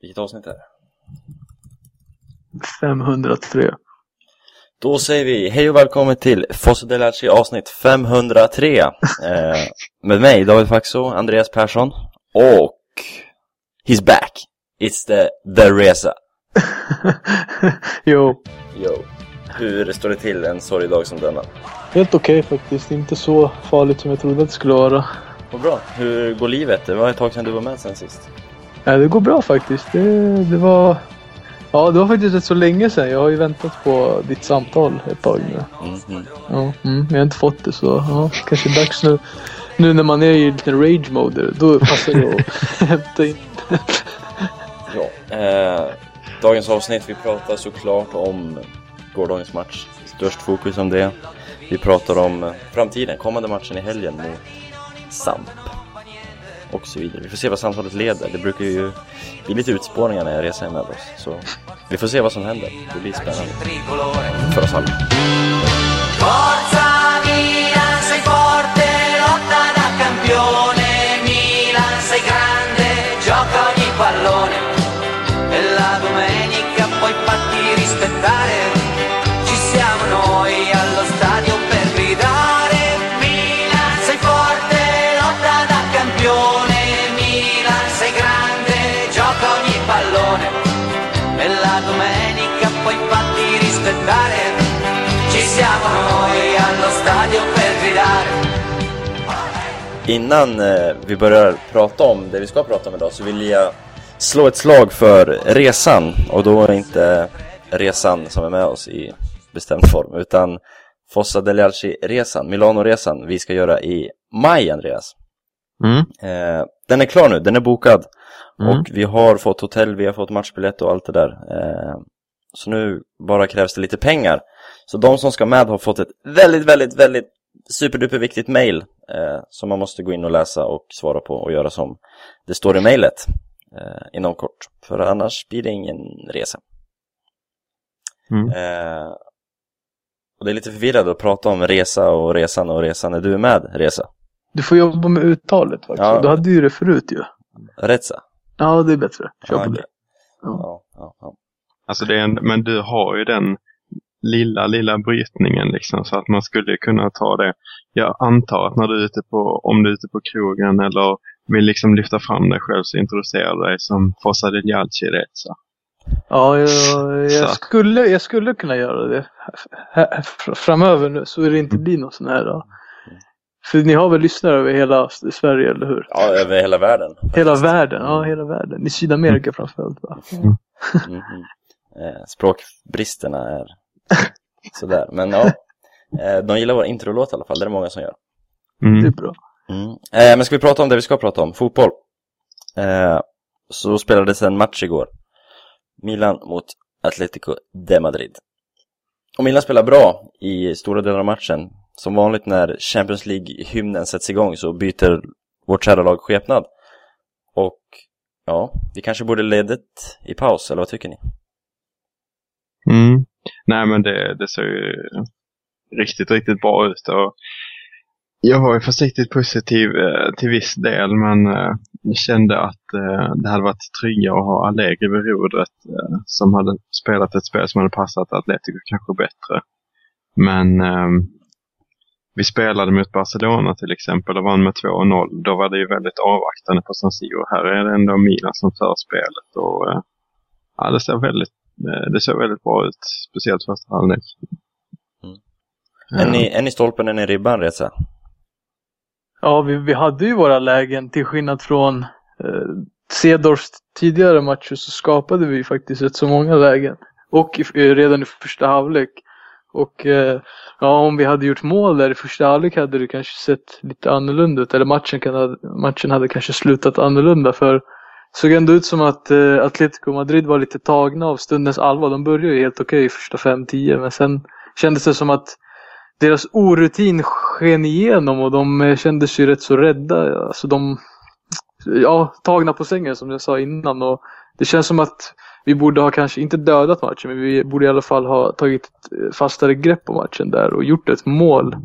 Vilket avsnitt är det? 503. Då säger vi hej och välkommen till Fosse Delaci avsnitt 503 eh, Med mig David Faxo, Andreas Persson och He's back! It's the, the Resa jo, Yo. Hur står det till en sorgdag som denna? helt okej faktiskt. Inte så farligt som jag trodde att det skulle vara. Vad bra. Hur går livet? Det var ett tag sedan du var med sen sist. Ja, det går bra faktiskt. Det, det var... Ja, det var faktiskt rätt så länge sedan. Jag har ju väntat på ditt samtal ett tag nu. Mhm. Ja, mm, jag har inte fått det så ja, kanske är dags nu. Nu när man är i lite rage mode, då passar det att hämta in. Ja. Eh, dagens avsnitt, vi pratar såklart om gårdagens match. Störst fokus om det. Vi pratar om framtiden, kommande matchen i helgen mot Samp. Och så vidare. Vi får se vad samtalet leder. Det brukar ju bli lite utspårningar när jag reser med oss. Så vi får se vad som händer. Det blir spännande. För oss alla. rispettare Innan eh, vi börjar prata om det vi ska prata om idag så vill jag slå ett slag för resan och då är inte resan som är med oss i bestämd form utan Fossa degli Alci-resan, Milano-resan vi ska göra i maj Andreas. Mm. Eh, den är klar nu, den är bokad Mm. och vi har fått hotell, vi har fått matchbiljett och allt det där. Eh, så nu bara krävs det lite pengar. Så de som ska med har fått ett väldigt, väldigt, väldigt superduper viktigt mail eh, som man måste gå in och läsa och svara på och göra som det står i mejlet eh, inom kort. För annars blir det ingen resa. Mm. Eh, och det är lite förvirrande att prata om resa och resan och resan. Är du med resa? Du får jobba med uttalet faktiskt. Ja. Du hade ju det förut ju. Resa? Ja, det är bättre. Kör Ja, på okej. det. Ja. Ja, ja, ja. Alltså det är en, men du har ju den lilla, lilla brytningen liksom så att man skulle kunna ta det. Jag antar att när du är ute på, om du är ute på krogen eller vill liksom lyfta fram dig själv så introducerar du dig som Fossa del Jalci Reza. Ja, jag, jag, skulle, jag skulle kunna göra det framöver nu så det inte blir någon sån här. Då. För ni har väl lyssnare över hela Sverige, eller hur? ja, över hela världen. Hela världen, ja hela världen. I Sydamerika framförallt va? Mhm. Eh, språkbristerna är sådär, men ja. Eh, de gillar vår introlåt i alla fall, det är det många som gör. Det är Mm. bra. Mm. Eh, men ska vi prata om det vi ska prata om, fotboll. Eh, så spelades en match igår. Milan mot Atletico de Madrid. Och Milan spelar bra i stora delar av matchen. Som vanligt när Champions League-hymnen sätts igång så byter vårt kära lag skepnad. Och ja, vi kanske borde ledigt i paus, eller vad tycker ni? Mm. Nej men det, det ser ju riktigt, riktigt bra ut. Och jag var ju försiktigt positiv eh, till viss del men eh, kände att eh, det hade varit tryggare att ha Allegri vid rodret eh, som hade spelat ett spel som hade passat Atletico kanske bättre. Men ehm, vi spelade mot Barcelona till exempel och vann med 2-0. Då var det ju väldigt avvaktande på San Siro. Här är det ändå Milan som för spelet och eh, ja, det ser väldigt det ser väldigt bra ut, speciellt första halvlek. Mm. Ja. En, i, en i stolpen, en i ribban, Reza. Ja, vi, vi hade ju våra lägen till skillnad från eh, Cedorfs tidigare matcher så skapade vi faktiskt rätt så många lägen. Och i, eh, redan i första halvlek. Och eh, ja, om vi hade gjort mål där i första halvlek hade det kanske sett lite annorlunda ut. Eller matchen, kan, matchen hade kanske slutat annorlunda. För såg ändå ut som att eh, Atletico Madrid var lite tagna av stundens allvar. De började ju helt okej okay, första 5-10 men sen kändes det som att deras orutin sken igenom och de eh, kändes ju rätt så rädda. Alltså de, ja, tagna på sängen som jag sa innan. Och det känns som att vi borde ha kanske inte dödat matchen, men vi borde i alla fall ha tagit ett eh, fastare grepp på matchen där och gjort ett mål.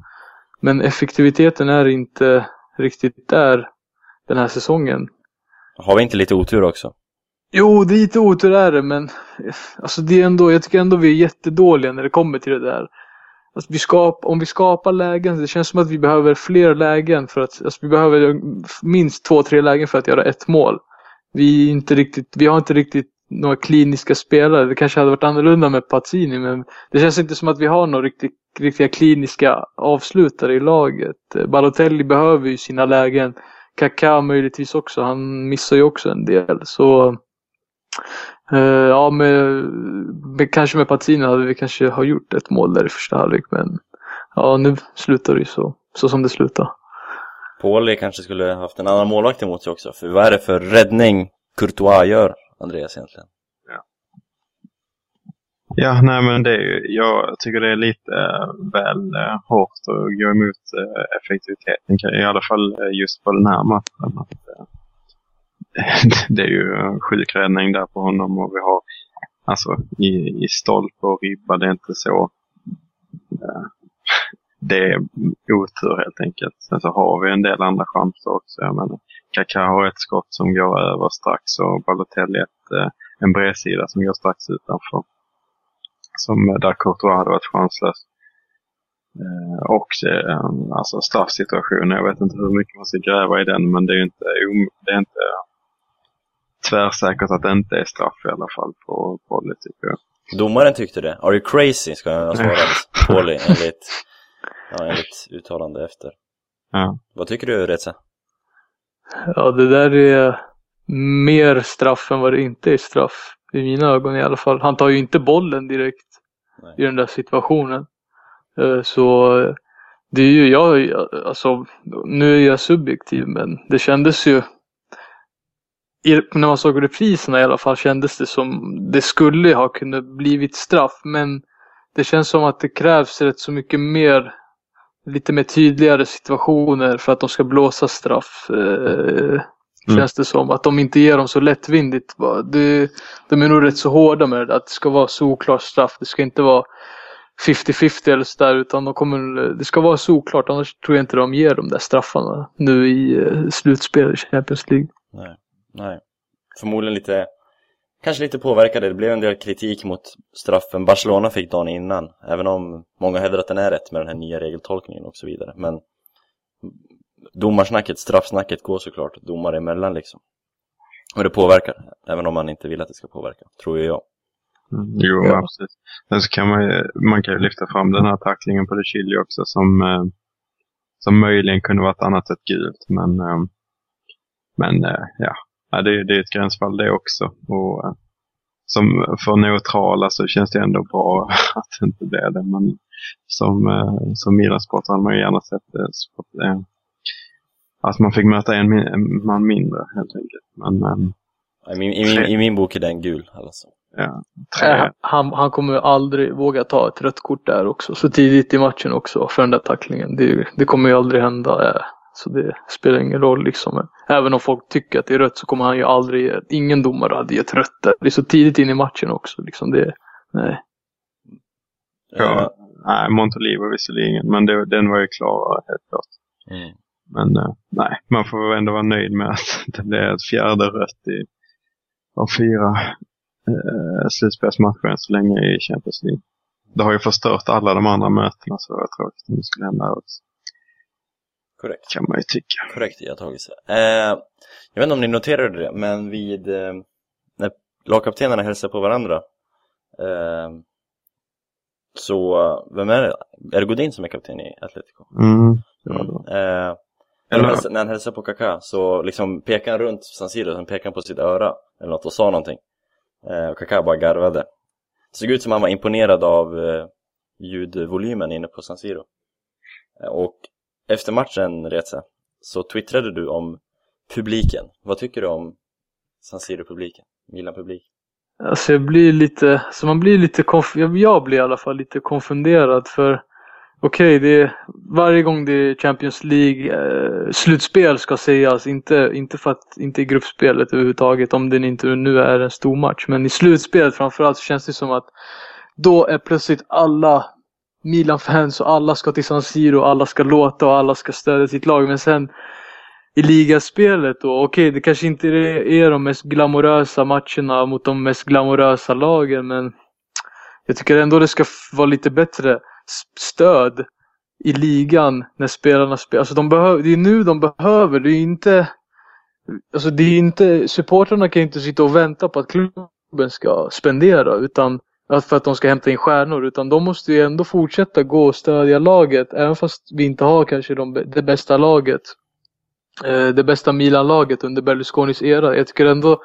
Men effektiviteten är inte riktigt där den här säsongen. Har vi inte lite otur också? Jo, det är lite otur är det, men alltså det är ändå, jag tycker ändå vi är jättedåliga när det kommer till det där. Alltså vi skap, om vi skapar lägen, det känns som att vi behöver fler lägen för att, alltså vi behöver minst två, tre lägen för att göra ett mål. Vi, är inte riktigt, vi har inte riktigt några kliniska spelare. Det kanske hade varit annorlunda med Pazzini, men det känns inte som att vi har några riktigt, riktiga kliniska avslutare i laget. Balotelli behöver ju sina lägen. Kaká möjligtvis också. Han missar ju också en del. Så eh, ja, med, med, kanske med Pazzini hade vi kanske har gjort ett mål där i första halvlek. Men ja, nu slutar det ju så, så som det slutar. Pauli kanske skulle haft en annan målvakt emot sig också. För vad är det för räddning Courtois gör, Andreas egentligen? Ja, nej men det är ju, jag tycker det är lite äh, väl äh, hårt att gå emot äh, effektiviteten. I alla fall just på den här matchen. Att, det är ju sjukräddning där på honom och vi har alltså i, i stolpe och ribba, det är inte så. det är otur helt enkelt. Sen så har vi en del andra chanser också. Jag menar, Kaká har ett skott som går över strax och Balotelli ett, en bredsida som går strax utanför som där Courtois hade varit chanslös. Eh, och eh, alltså straffsituationen, jag vet inte hur mycket man ska gräva i den, men det är inte, det är inte tvärsäkert att det inte är straff i alla fall på Polly tycker jag. Domaren tyckte det. Are you crazy? Ska jag ha svarat Polly enligt, ja, enligt uttalande efter. Ja. Vad tycker du Reza? Ja, det där är mer straff än vad det inte är straff. I mina ögon i alla fall. Han tar ju inte bollen direkt Nej. i den där situationen. Eh, Så det är ju jag, alltså nu är jag subjektiv men det kändes ju i- när man såg repriserna i alla fall kändes det som det skulle ha kunnat blivit straff men det känns som att det krävs rätt så mycket mer lite mer tydligare situationer för att de ska blåsa straff. Eh, Mm. Känns det som. Att de inte ger dem så lättvindigt. Det, de är nog rätt så hårda med det. Att det ska vara solklart straff. Det ska inte vara 50-50 eller sådär. Utan de kommer, det ska vara solklart. Annars tror jag inte de ger de där straffarna nu i eh, slutspel i Champions League. Nej. Nej. Förmodligen lite, kanske lite påverkade. Det blev en del kritik mot straffen Barcelona fick dagen innan. Även om många hävdar att den är rätt med den här nya regeltolkningen och så vidare. Men domarsnacket, straffsnacket går såklart domare emellan liksom. Och det påverkar, även om man inte vill att det ska påverka, tror jag. Mm, jo, Ja. absolut. Men så kan man, ju- man kan ju lyfta fram den här tacklingen på De Chilio också som, eh, som möjligen kunde varit annat ett gult. Men, eh, men eh, ja, ja det, det är ett gränsfall det också. Och, som för neutrala så känns det ändå bra att det inte blev det. Men som, som Milan-sport hade man ju gärna sett eh, att, att man fick möta en, min- en man mindre helt enkelt. Men eh, I min, i min, i min bok är den gul alltså. ja, tre, Äh, Han, han kommer aldrig våga ta ett rött kort där också. Så tidigt i matchen också för den där tacklingen. Det, det kommer ju aldrig hända. eh, Så det spelar ingen roll liksom. Men Även om folk tycker att det är rött så kommer han ju aldrig ge, ingen domare hade gett rött där. Det är så tidigt in i matchen också. Liksom det, nej. Ja. Nej, Montolivo visserligen, men det, den var ju klar helt klart. Mm. Men eh, nej, man får väl ändå vara nöjd med att det blev ett fjärde rött i av fyra eh, slutspelsmatcher än så länge i Champions League. Det har ju förstört alla de andra mötena så det var tråkigt om det skulle hända här också. Korrekt. Kan man ju tycka. Korrekt iakttagelse. Eh, jag vet inte om ni noterade det, men vid eh, när lagkaptenerna hälsar på varandra eh, så, vem är det? Är det Godin som är kapten i Atletico? Mm, det var det. Eh, när, han Eller, när han hälsar på Kaká så liksom pekar han runt San Siro, sen pekar han på sitt öra eller något och sa någonting. Eh, och Kaká bara garvade. Det såg ut som han var imponerad av eh, ljudvolymen inne på San Siro. Eh, och efter matchen, Reza, så twittrade du om publiken. Vad tycker du om San Siro-publiken? Milan-publik? Alltså jag blir lite, så man blir lite, konf- jag- jag blir i alla fall lite konfunderad för okej, okay, är varje gång det är Champions League eh, slutspel ska sägas, inte, inte för att, inte i gruppspelet överhuvudtaget om det inte nu är en stor match, men i slutspelet framförallt så känns det som att då är plötsligt alla Milan-fans och alla ska till San Siro, alla ska låta och alla ska stödja sitt lag, men sen i ligaspelet då. Okej, det kanske inte är, de mest glamorösa matcherna mot de mest glamorösa lagen, men jag tycker ändå det ska vara lite bättre stöd i ligan när spelarna spelar. Alltså de behöver, det är nu de behöver, det är inte Alltså det är inte, supportrarna kan ju inte sitta och vänta på att klubben ska spendera utan för att de ska hämta in stjärnor utan de måste ju ändå fortsätta gå och stödja laget även fast vi inte har kanske de, det bästa laget. Eh, det bästa Milan-laget under Berlusconis era. Jag tycker ändå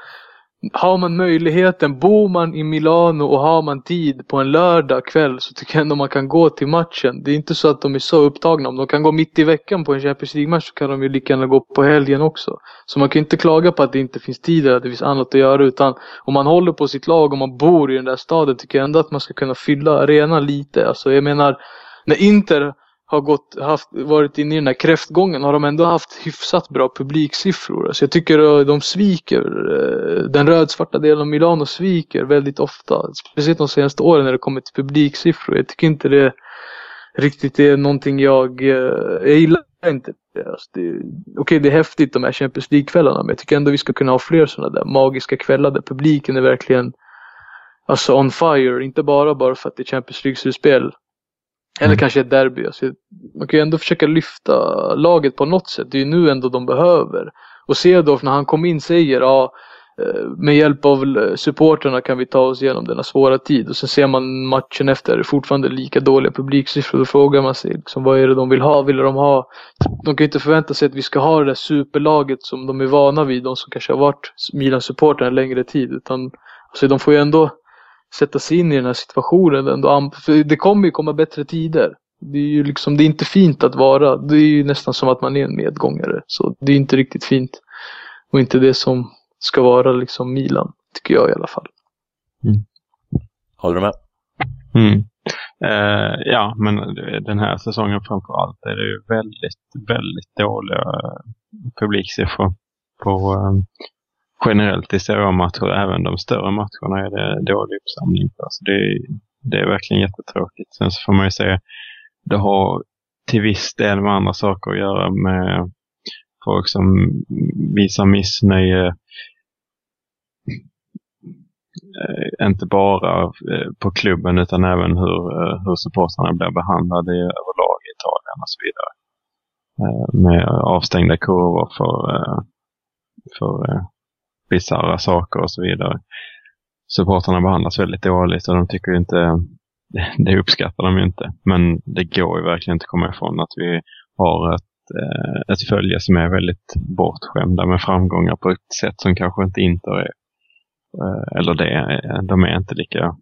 har man möjligheten, bor man i Milano och har man tid på en lördag kväll så tycker jag ändå man kan gå till matchen. Det är inte så att de är så upptagna. Om de kan gå mitt i veckan på en Champions League-match så kan de ju lika gärna gå på helgen också. Så man kan inte klaga på att det inte finns tid eller att det finns annat att göra utan om man håller på sitt lag och man bor i den där staden tycker jag ändå att man ska kunna fylla arenan lite. Alltså jag menar, när Inter har gått, haft, varit inne i den här kräftgången har de ändå haft hyfsat bra publiksiffror. Alltså jag tycker att de sviker, eh, den rödsvarta delen av Milano sviker väldigt ofta. Speciellt de senaste åren när det kommer till publiksiffror. Jag tycker inte det riktigt är någonting jag, eh, jag gillar inte det. Alltså det Okej det är häftigt de här Champions League-kvällarna men jag tycker ändå vi ska kunna ha fler sådana där magiska kvällar där publiken är verkligen Alltså on fire, inte bara bara för att det är Champions League-slutspel eller Mm. kanske ett derby. Alltså, man kan ju ändå försöka lyfta laget på något sätt. Det är ju nu ändå de behöver. Och Cedorf när han kom in säger ja, eh, med hjälp av supporterna kan vi ta oss igenom denna svåra tid. Och sen ser man matchen efter, fortfarande lika dåliga publiksiffror. Då frågar man sig liksom, vad är det de vill ha? Vill de ha? De kan ju inte förvänta sig att vi ska ha det där superlaget som de är vana vid. De som kanske har varit Milan-supportrar en längre tid. Utan alltså, de får ju ändå sätta sig in i den här situationen ändå. För det kommer ju komma bättre tider. Det är ju liksom, det är inte fint att vara. Det är ju nästan som att man är en medgångare. Så det är inte riktigt fint. Och inte det som ska vara liksom Milan, tycker jag i alla fall. Håller du med? Mm. Eh, ja, men den här säsongen framför allt är det ju väldigt, väldigt dåliga publiksiffror på eh, generellt i seriematcher. Även de större matcherna är det dålig uppsamling Alltså det, är- det är verkligen jättetråkigt. Sen så får man ju säga, det har till viss del med andra saker att göra med folk som visar missnöje eh, inte bara eh, på klubben utan även hur, eh, hur supportrarna blir behandlade överlag i Italien och så vidare. Med avstängda kurvor för, för bisarra saker och så vidare. Supportrarna behandlas väldigt dåligt och de tycker inte, det uppskattar de ju inte. Men det går ju verkligen inte att komma ifrån att vi har ett, eh, ett följe som är väldigt bortskämda med framgångar på ett sätt som kanske inte Inter är. Eh, eller det, eh, de är inte lika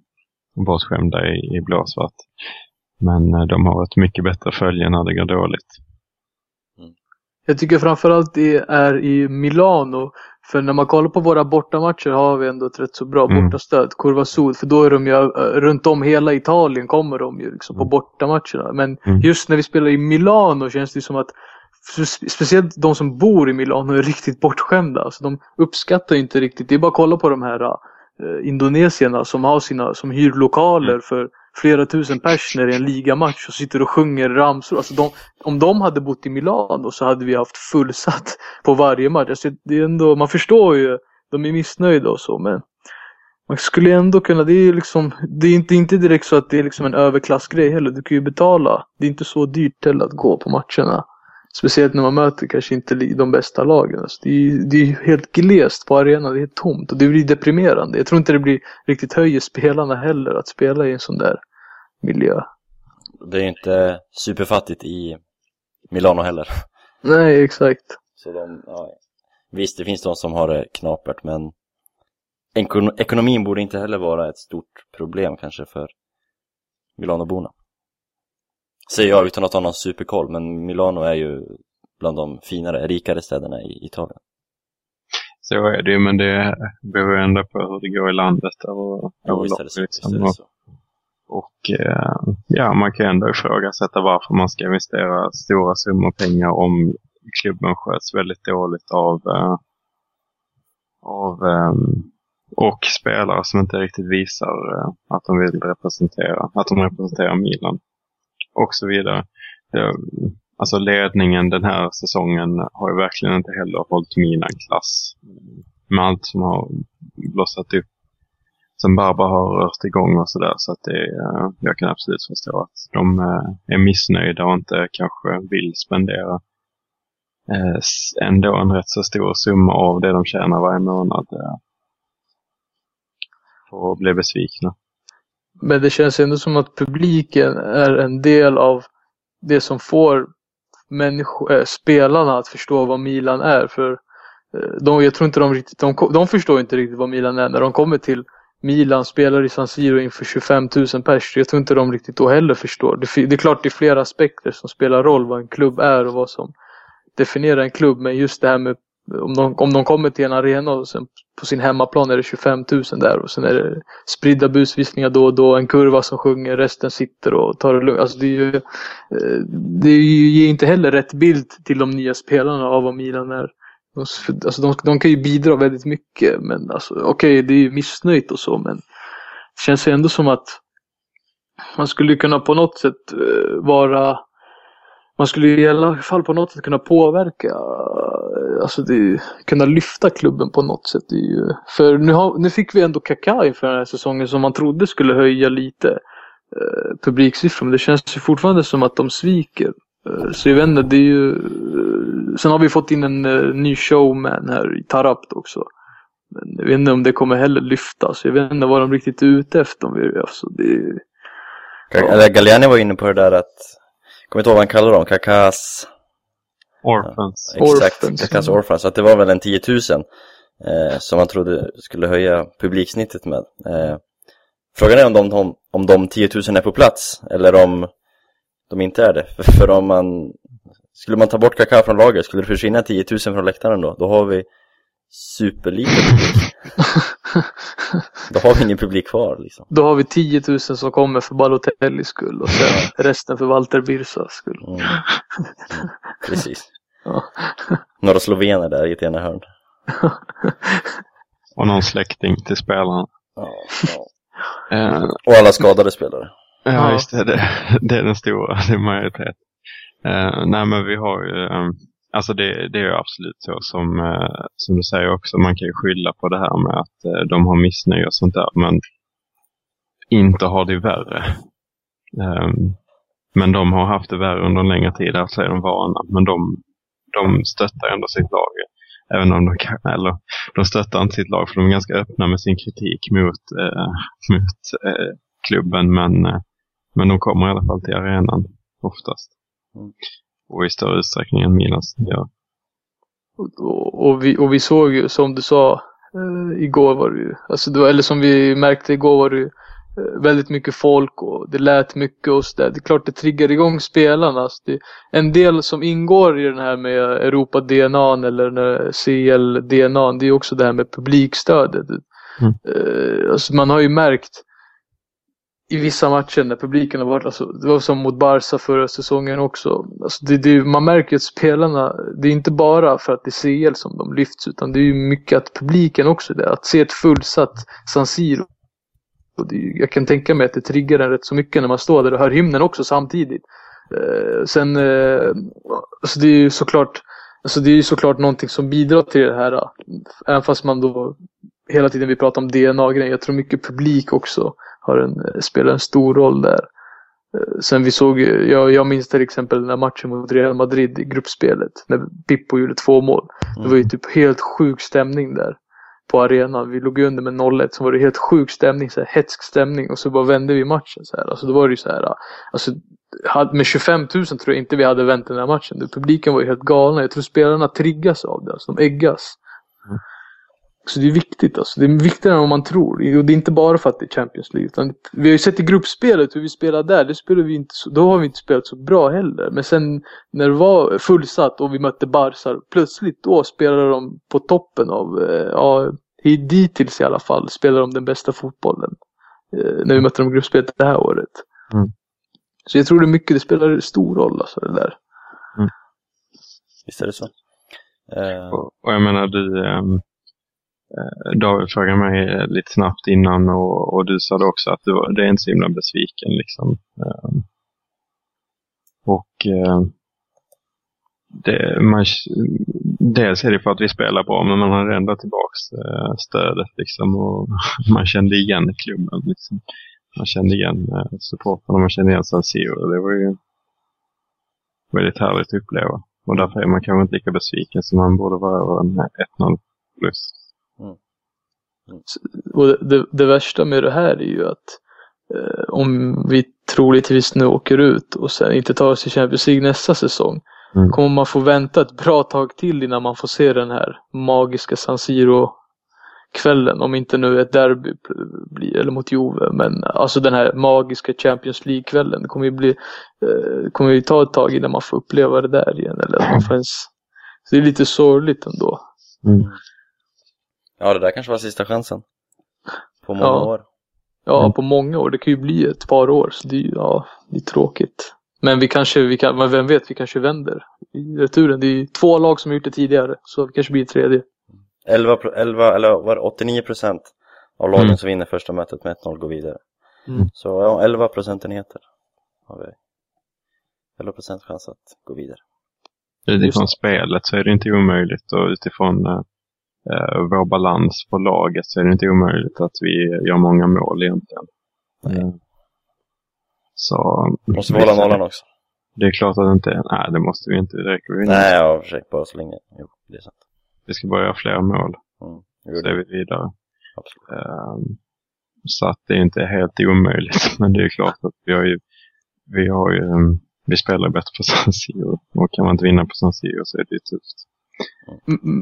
bortskämda i, i blåsvart. Men de har ett mycket bättre följe när det går dåligt. Mm. Jag tycker framförallt det är i Milano. För när man kollar på våra bortamatcher har vi ändå ett rätt så bra Mm. bortastöd. Kurva Sud. För då är de ju eh, runt om hela Italien kommer de ju liksom på Mm. bortamatcherna. Men Mm. just när vi spelar i Milano känns det som att spe- Speciellt de som bor i Milano är riktigt bortskämda. Alltså de uppskattar inte riktigt. Det är bara att kolla på de här eh, indonesierna som har sina, som hyr lokaler Mm. för flera tusen pers när det är en ligamatch och sitter och sjunger ramsor. Alltså de, om de hade bott i Milano så hade vi haft fullsatt på varje match. Alltså det är ändå, man förstår ju, de är missnöjda och så men man skulle ändå kunna, det är ju liksom, det är inte, inte direkt så att det är liksom en överklassgrej heller. Du kan ju betala. Det är inte så dyrt heller att gå på matcherna. Speciellt när man möter kanske inte de bästa lagen. Alltså det, är, det är ju helt glest på arenan, det är helt tomt och det blir deprimerande. Jag tror inte det blir riktigt höjer spelarna heller att spela i en sån där miljö. Det är inte superfattigt i Milano heller. Nej, exakt. Så de, ja, visst, det finns de som har det knapert, men ekon ekonomin borde inte heller vara ett stort problem kanske för Milanoborna. Säger jag utan att ha någon superkoll, men Milano är ju bland de finare, rikare städerna i Italien. Så är det ju, men det beror ju ändå på hur det går i landet över, Jo, visst är det så. Visst liksom. är det så. Och eh, ja, man kan ju ändå ifrågasätta varför man ska investera stora summor pengar om klubben sköts väldigt dåligt av, eh, av eh, och spelare som inte riktigt visar eh, att de vill representera, att de representerar Milan och så vidare. Det, alltså ledningen den här säsongen har ju verkligen inte heller hållit Milan-klass. Med allt som har blossat upp. Som Barbara har rört igång och sådär. Så att det, eh, jag kan absolut förstå att de eh, är missnöjda och inte kanske vill spendera eh, ändå en rätt så stor summa av det de tjänar varje månad. eh, För att bli besvikna. Men det känns ändå som att publiken är en del av det som får människor, äh, spelarna att förstå vad Milan är. För de, jag tror inte de riktigt, de, de förstår inte riktigt vad Milan är när de kommer till Milan, spelar i San Siro inför 25 000 pers. Jag tror inte de riktigt då heller förstår. Det, det är klart det är flera aspekter som spelar roll vad en klubb är och vad som definierar en klubb. Men just det här med om de, om de kommer till en arena och sen på sin hemmaplan är det 25 000 där och sen är det spridda busvisningar då och då, en kurva som sjunger, resten sitter och tar det lugnt. Alltså det, är ju, eh, det ger inte heller rätt bild till de nya spelarna av vad Milan är. De, alltså de, de kan ju bidra väldigt mycket men alltså, okej det är ju missnöjt och så men det känns ändå som att man skulle kunna på något sätt eh, vara man skulle i alla fall på något sätt kunna påverka, eh, alltså det, kunna lyfta klubben på något sätt. Det är ju, för nu, har, nu fick vi ändå Kaká inför den här säsongen som man trodde skulle höja lite eh, publiksiffror. Men det känns ju fortfarande som att de sviker. Eh, så jag vet inte, det är ju... Eh, sen har vi fått in en eh, ny showman här i Tarapt också. Men jag vet inte om det kommer heller lyftas. Jag vet inte vad de riktigt är ute efter. Om vi, alltså, det, är- Eller Galliani var inne på det där att, kommer inte ihåg vad han kallar dem, Kakas... Orphans. Exakt, Orphans. Kakas Orphans. Så att det var väl en 10 000 eh, som man trodde skulle höja publiksnittet med. Eh, frågan är om de, om, om de 10 000 är på plats eller om de inte är det. För, för om man skulle man ta bort Kaká från laget, skulle det försvinna 10 000 från läktaren då? Då har vi superlite publik. Då har vi ingen publik kvar liksom. Då har vi 10 000 som kommer för Balotellis skull och sen resten för Walter Birsas skull. Mm. Mm. Precis. Ja. Några slovener där i ett ena hörn. Och någon släkting till spelarna. Ja, ja. Eh, Och alla skadade spelare. Ja, Ja. just det. det. Det är den stora, det är majoritet. Uh, nej, men vi har ju, um, alltså det, det är ju absolut så som, eh, som du säger också, man kan ju skylla på det här med att eh, de har missnöje och sånt där, men inte har det värre. Ehm, men de har haft det värre under en längre tid, alltså är de vana, men de, de stöttar ändå sitt lag. Även om de kan, eller de stöttar inte sitt lag för de är ganska öppna med sin kritik mot, mot klubben, men men de kommer i alla fall till arenan oftast. Mm. Och i större utsträckning än Milan gör. Och, och, vi, och vi såg ju som du sa eh, igår var det ju, alltså det var, eller som vi märkte igår var det ju eh, väldigt mycket folk och det lät mycket och så där. Det är klart det triggar igång spelarna. Alltså det, en del som ingår i den här med Europa-DNA eller CL-DNA det är också det här med publikstödet. Mm. Eh, alltså man har ju märkt i vissa matcher när publiken har varit, alltså, det var som mot Barca förra säsongen också. Alltså det, det, man märker att spelarna, det är inte bara för att det är CL som de lyfts utan det är ju mycket att publiken också är det. Att se ett fullsatt San Siro. Och det, jag kan tänka mig att det triggar en rätt så mycket när man står där och hör hymnen också samtidigt. Eh, sen, eh, alltså det är ju såklart Alltså det är ju såklart någonting som bidrar till det här. Eh, även fast man då hela tiden vi pratar om DNA-grejen. Jag tror mycket publik också har en, eh, spelar en stor roll där. Eh, Sen vi såg, ju- jag, jag minns till exempel den här matchen mot Real Madrid i gruppspelet. När Pippo gjorde två mål. Det var ju typ helt sjuk stämning där. På arenan. Vi låg ju under med 0-1. Så var det helt sjuk stämning. Så här, hetsk stämning. Och så bara vände vi matchen. Så här. Alltså då var det ju så här. Alltså, hade- med 25 000 tror jag inte vi hade vänt den här matchen. Publiken var ju helt galna. Jag tror spelarna triggas av det. Alltså, de äggas. Så det är viktigt alltså. Det är viktigare än vad man tror. Och det är inte bara för att det är Champions League. Utan vi har ju sett i gruppspelet hur vi spelar där. Det spelar vi inte så, då har vi inte spelat så bra heller. Men sen när det var fullsatt och vi mötte Barca. Plötsligt då spelade de på toppen av, eh, ja, i- dittills i alla fall, spelade de den bästa fotbollen. Eh, när vi mötte dem i gruppspelet det här året. Mm. Så jag tror det är mycket, det spelar stor roll alltså det där. Visst är det så. Eh, Och, och jag menar, du, eh, Eh, David frågade mig eh, lite snabbt innan och, och du sa det också att du, var- det är inte så himla besviken liksom. Eh, och det, man, dels är det för att vi spelar bra, men man hade ändå tillbaks stödet liksom och man kände igen klubben. Liksom. Man kände igen supportrarna, man kände igen San Siro. Det var ju väldigt härligt att uppleva. Och därför är man kanske inte lika besviken som man borde vara över en 1-0 plus. Och det, det, värsta med det här är ju att eh, om vi troligtvis nu åker ut och sen inte tar oss till Champions League nästa säsong. Mm. Kommer man få vänta ett bra tag till innan man får se den här magiska San Siro kvällen. Om inte nu ett derby blir, eller mot Juve. Men alltså den här magiska Champions League-kvällen. Det kommer ju bli, eh, kommer ju ta ett tag innan man får uppleva det där igen. Eller att man får ens, så det är lite sorgligt ändå. Mm. Ja, det där kanske var sista chansen. På många Ja. år. Ja, Mm. på många år. Det kan ju bli ett par år. Så det ja, det är tråkigt. Men vi kanske, vi kan, men vem vet, vi kanske vänder i returen. Det är två lag som har gjort det tidigare. Så det kanske blir ett tredje. 11, pro- 11 eller var det 89 procent av lagen Mm. som vinner första mötet med 1-0 går vidare. Mm. Så ja, 11 procentenheter har vi. 11 procent chans att gå vidare. Utifrån spelet så är det inte omöjligt och utifrån eh, vår balans på laget så är det inte omöjligt att vi gör många mål egentligen. Nej. Eh, Så... Måste vi hålla nollan också. Det är klart att det inte... Nej, det måste vi inte. Det räcker vi Nej, ja, försök bara så länge. Jo, det är sant. Vi ska bara göra fler mål. Mm. Så är det, vi vidare. absolut. Ehm, Så att det är inte helt omöjligt. Men det är klart att vi har ju... Vi har ju... ehm, Vi spelar bättre på San Siro. Och kan man inte vinna på San Siro så är det ju tufft.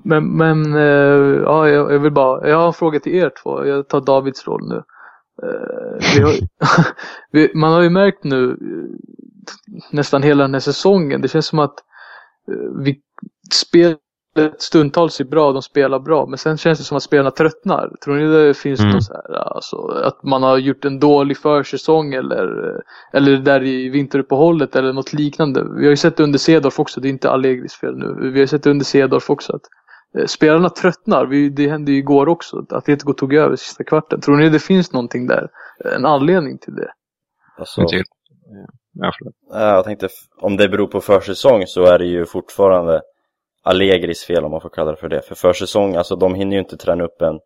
Men, men eh, ja, jag, vill bara, jag har en fråga till er två. Jag tar Davids roll nu. Eh, vi har, vi, man har ju märkt nu eh, nästan hela den här säsongen. Det känns som att vi spelar stundtals är bra, de spelar bra. Men sen känns det som att spelarna tröttnar. Tror ni det finns Mm. något så här, alltså, att man har gjort en dålig försäsong eller, eller där i vinteruppehållet eller något liknande. Vi har ju sett det under Cedorf också, det är inte Allegris fel nu. Vi har ju sett det under Cedorf också att eh, spelarna tröttnar. Vi, det hände ju igår också, att Atletico tog över sista kvarten. Tror ni det finns någonting där? En anledning till det? Alltså, Ja, jag tänkte, om det beror på försäsong så är det ju fortfarande Allegris fel om man får kalla det för det. För försäsong, alltså de hinner ju inte träna upp en,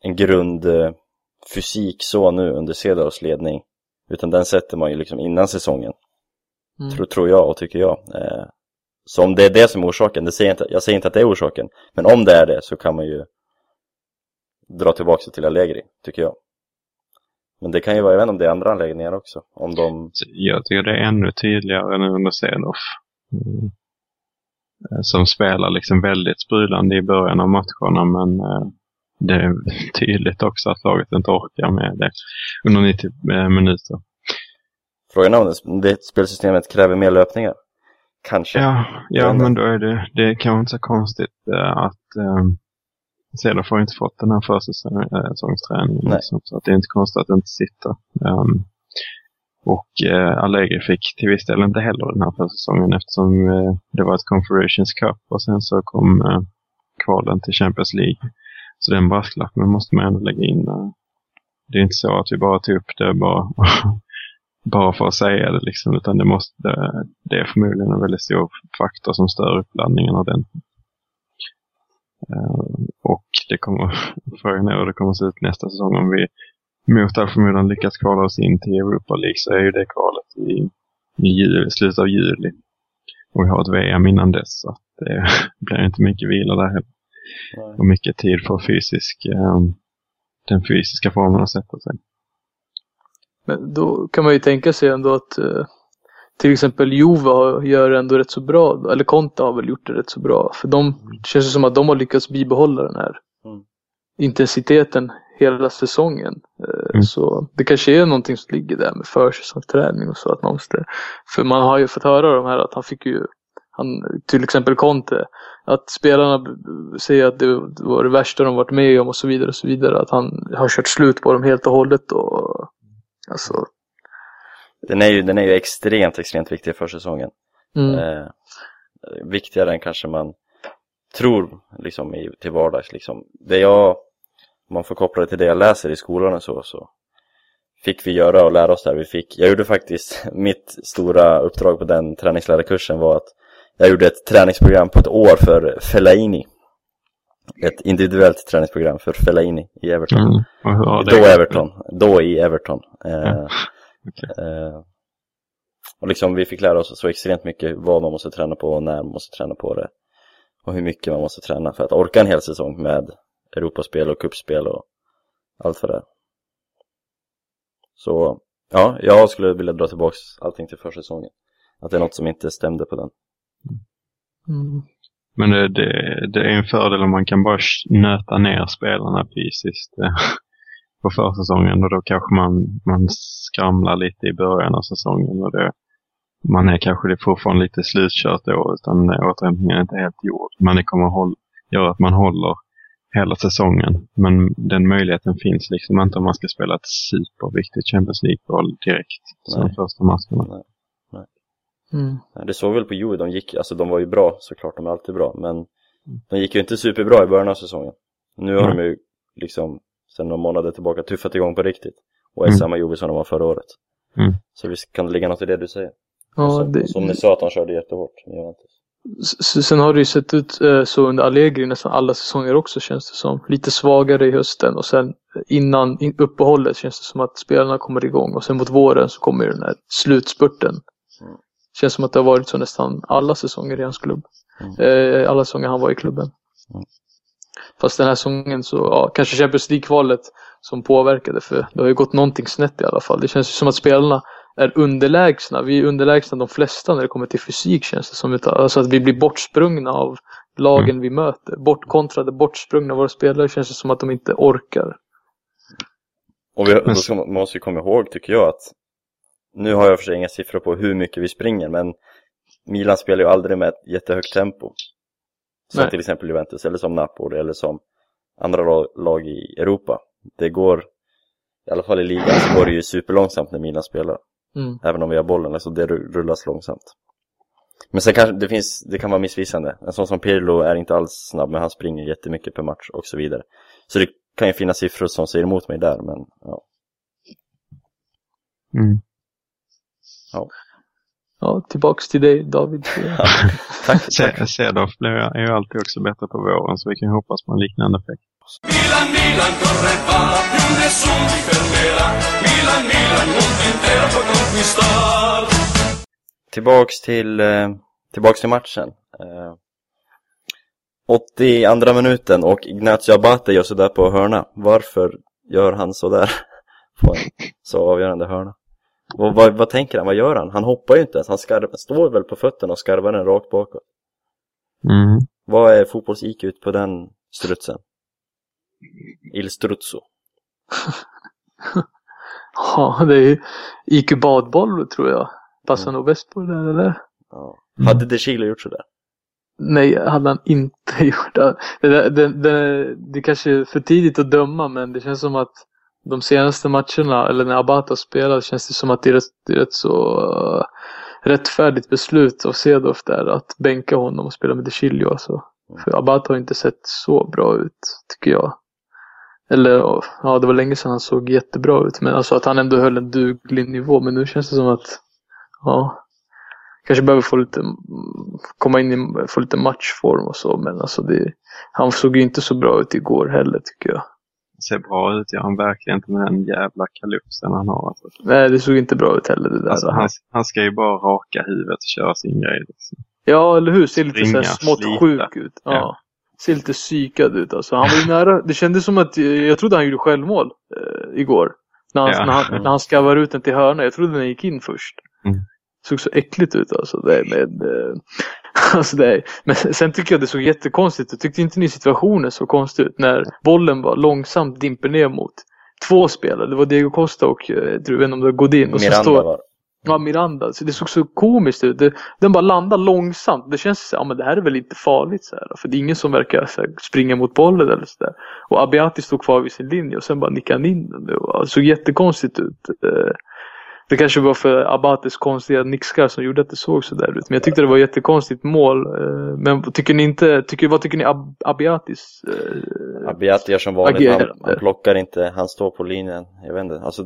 en grundfysik så nu under Cedars ledning. Utan den sätter man ju liksom innan säsongen. Mm. Tror, tror jag och tycker jag. Eh, så om det är det som är orsaken, det säger jag, inte, jag säger inte att det är orsaken. Men om det är det så kan man ju dra tillbaka det till Allegri, tycker jag. Men det kan ju vara, inte om det är andra anläggningar också. Om de, Jag tycker det är ännu tydligare nu under Cedorf. Mm. Eh, Som spelar liksom väldigt sprudlande i början av matcherna men eh, det är tydligt också att laget inte orkar med det under 90 eh, minuter. frågan är om det, spelsystemet kräver mer löpningar. Kanske. Ja, ja men då är det, det kanske inte så konstigt att Cedorf har inte fått den här försäsongsträningen. Liksom, så att det är inte konstigt att det inte sitter. Um, och eh, Allegri fick till viss del inte heller den här försäsongen eftersom eh, det var ett Confederations Cup och sen så kom eh, kvalen till Champions League. Så den brasklappen måste man ändå lägga in. eh. Det är inte så att vi bara tog upp det bara, bara för att säga det liksom, utan det, måste, det, det är förmodligen en väldigt stor faktor som stör uppladdningen ordentligt. Eh, och det kommer, frågan är hur det kommer att se ut nästa säsong om vi mot all förmodan lyckas kvala oss in till Europa League så är ju det kvalet i, i juli, slutet av juli. Och vi har ett VM innan dess så att det blir inte mycket vila där heller. Nej. Och mycket tid för fysisk, eh, den fysiska formen att sätta sig. Men då kan man ju tänka sig ändå att eh, till exempel har- gör ändå rätt så bra, eller Conte har väl gjort det rätt så bra. För de det känns det som att de har lyckats bibehålla den här Mm. intensiteten hela säsongen. Eh, Mm. Så det kanske är någonting som ligger där med försäsongsträning och så. Att man måste, för man har ju fått höra de här att han fick ju, han, till exempel Conte, att spelarna säger att det var det värsta de varit med om och så vidare och så vidare. Att han har kört slut på dem helt och hållet och alltså Den är ju, den är ju extremt, extremt viktig för säsongen. Mm. Eh, viktigare än kanske man tror liksom i, till vardags liksom. Det jag, om man får koppla det till det jag läser i skolan och så, så fick vi göra och lära oss där vi fick. Jag gjorde faktiskt, mitt stora uppdrag på den träningslärarkursen var att Jag gjorde ett träningsprogram på ett år för Fellaini. Ett individuellt träningsprogram för Fellaini i Everton. Mm. Det Då? Everton, då i Everton. Eh, Ja, okej. eh, och liksom vi fick lära oss så extremt mycket vad man måste träna på och när man måste träna på det. Och hur mycket man måste träna för att orka en hel säsong med Europaspel och kuppspel och allt vad det är. Så ja, jag skulle vilja dra tillbaks allting till försäsongen. Att det är något som inte stämde på den. Mm. Men det, det, det är en fördel om man kan bara nöta ner spelarna fysiskt eh, på försäsongen och då kanske man, man skramlar lite i början av säsongen och det, man är kanske det fortfarande lite slutkört då utan återhämtningen är inte helt gjord. Men det kommer håll, göra att man håller hela säsongen. Men den möjligheten finns liksom inte om man ska spela ett superviktigt Champions League-val direkt som Nej. första matcherna. Mm. Nej, Det såg väl på Juve, de gick, alltså de var ju bra såklart, de är alltid bra, men de gick ju inte superbra i början av säsongen. Nu har Nej. de ju liksom, sen några månader tillbaka, tuffat igång på riktigt. Och är Mm. samma Juve som de var förra året. Mm. Så visst kan det ligga något i det du säger. Ja, som, det, som ni sa att de körde jättehårt med Juventus. S- Sen har det ju sett ut eh, så under Allegri nästan alla säsonger också känns det som. Lite svagare i hösten och sen eh, innan in- uppehållet känns det som att spelarna kommer igång och sen mot våren så kommer ju den här slutspurten. Mm. Känns som att det har varit så nästan alla säsonger i hans klubb. Mm. Eh, alla säsonger han var i klubben. Mm. Fast den här säsongen så, ja, kanske Champions League-kvalet som påverkade för det har ju gått någonting snett i alla fall. Det känns ju som att spelarna är underlägsna. Vi är underlägsna de flesta när det kommer till fysik känns det som. Alltså att vi blir bortsprungna av lagen vi möter. Bortkontrade, bortsprungna. Våra spelare känns det som att de inte orkar. Och vi, Men- då ska man, måste ju komma ihåg, tycker jag, att nu har jag för sig inga siffror på hur mycket vi springer, men Milan spelar ju aldrig med ett jättehögt tempo. Som Nej. till exempel Juventus, eller som Napoli, eller som andra lag- lag i Europa. Det går, i alla fall i ligan, så går det ju superlångsamt när Milan spelar. Mm. Även om vi har bollen, alltså det ru- rullas långsamt. Men sen kanske det finns, det kan vara missvisande. En sån som Pirlo är inte alls snabb, men han springer jättemycket per match och så vidare. Så det kan ju finnas siffror som säger emot mig där, men ja. Mm. Ja, tillbaks till dig David. Tack, Se- Cedorf blir är ju alltid också bättre på våren så vi kan hoppas på en liknande effekt. Milan, Milan corre va, più nessun ti fermerà. Milan, Milan, mondo intero può conquistar. Tillbaks till, eh, tillbaks till matchen. Eh, 82 minuten och Ignacio Abate gör sådär på hörna. Varför gör han sådär på en så avgörande hörna? Och vad, vad tänker han? Vad gör han? Han hoppar ju inte ens. Han skarv, står väl på fötterna och skarvar den rakt bakåt. Mm. Vad är fotbolls-IQ på den strutsen? Il struzzo. Ja, det är ju IQ badboll tror jag. Passar nog bäst på det där, eller? Ja. Mm. Hade De Chilo gjort sådär? Nej, hade han inte gjort det. Det, det, det. det kanske är för tidigt att döma, men det känns som att de senaste matcherna, eller när Abata spelar, känns det som att det är rätt, det är rätt så uh, rättfärdigt beslut av Cedorf där att bänka honom och spela med De Chilio. Alltså. För Abata har inte sett så bra ut, tycker jag. Eller ja, det var länge sedan han såg jättebra ut, men alltså att han ändå höll en duglig nivå. Men nu känns det som att, ja, kanske behöver få lite, mm, komma in i, få lite matchform och så. Men alltså det, han såg ju inte så bra ut igår heller tycker jag. Ser bra ut, gör han verkligen inte med den jävla kalufsen han har. Alltså. Nej, det såg inte bra ut heller det där. Alltså, han, han ska ju bara raka huvudet och köra sin grej. Liksom. Ja, eller hur? Ser lite så Springa, här smått slita. sjuk ut. Ja. Ja. Ser lite psykad ut alltså. Han var ju nära. Det kändes som att, eh, jag trodde han gjorde självmål eh, igår. När han, Ja. när, han, när han skarvar ut den till hörna. Jag trodde den gick in först. Mm. Såg så äckligt ut alltså. Det med, eh, alltså det, men sen tycker jag det såg jättekonstigt ut. Tyckte inte ni situationen så konstig ut? När bollen bara långsamt dimper ner mot två spelare. Det var Diego Costa och eh, jag vet inte om det var Godin. Och så Miranda står, var Ja, Miranda. Så det såg så komiskt ut. Det, den bara landar långsamt. Det känns så här, ja men det här är väl inte farligt så här. För det är ingen som verkar så här, springa mot bollen eller så där. Och Abiati stod kvar vid sin linje och sen bara nickade han in den. Det såg jättekonstigt ut. Eh, Det kanske var för Abates konstiga nickskar som gjorde att det såg så där ut. Men jag tyckte det var jättekonstigt mål. Eh, Men tycker ni inte, tycker, vad tycker ni Ab Abiatis? eh, Abiati gör som vanligt, han, han plockar inte, han står på linjen, jag vet inte, alltså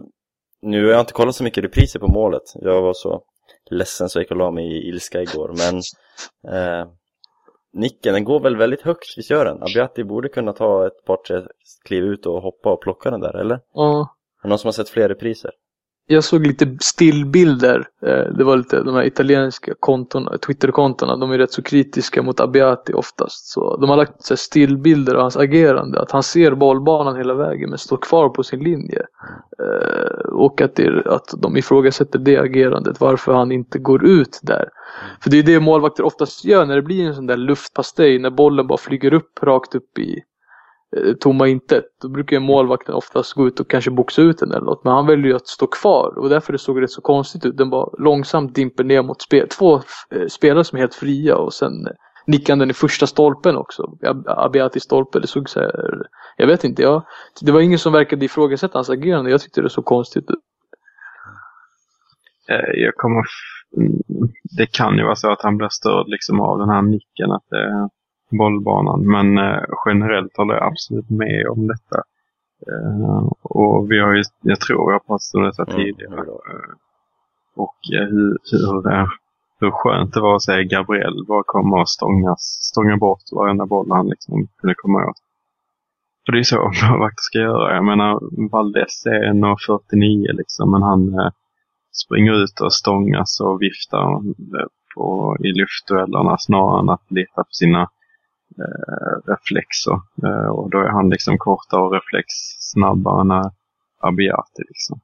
Nu har jag inte kollat så mycket repriser på målet, jag var så ledsen så jag gick och la mig i ilska igår. Men eh, nicken, den går väl väldigt högt, visst gör den? Abiati borde kunna ta ett par tre kliv ut och hoppa och plocka den där, eller? Ja, Är det någon som har sett fler repriser? Jag såg lite stillbilder. Eh, det var lite de här italienska kontona, Twitterkontona, de är rätt så kritiska mot Abiati oftast. Så de har lagt så här stillbilder av hans agerande. Att han ser bollbanan hela vägen men står kvar på sin linje. Eh, och att, det, att de ifrågasätter det agerandet, varför han inte går ut där. För det är det målvakter oftast gör när det blir en sån där luftpastej, när bollen bara flyger upp rakt upp i Eh, tomma intet. Då brukar ju målvakten oftast gå ut och kanske boxa ut den eller något. Men han väljer ju att stå kvar och därför det såg det så konstigt ut. Den bara långsamt dimper ner mot spel. Två eh, spelare som är helt fria och sen eh, nickade den i första stolpen också. Abiatis Abiati stolpe. Det såg så här, jag vet inte, jag, det var ingen som verkade ifrågasätta hans agerande. Jag tyckte det såg konstigt ut. Jag kommer... f- mm, Det kan ju vara så att han blir störd liksom av den här nicken, att det bollbanan. Men eh, generellt håller jag absolut med om detta. Eh, och vi har ju, jag tror har pratat om detta Mm, tidigare. Eh, och eh, hur, hur, eh, hur skönt det var att se Gabriel bara komma och stångas, stånga bort varenda boll han liksom kunde komma åt. För det är så målvakter ska göra. Jag menar, Valdes är 1,49 liksom, men han eh, springer ut och stångas och viftar på, i luftduellerna snarare än att lita på sina eh, reflexer. Eh, och då är han liksom kortare och reflex snabbare än Abiati liksom.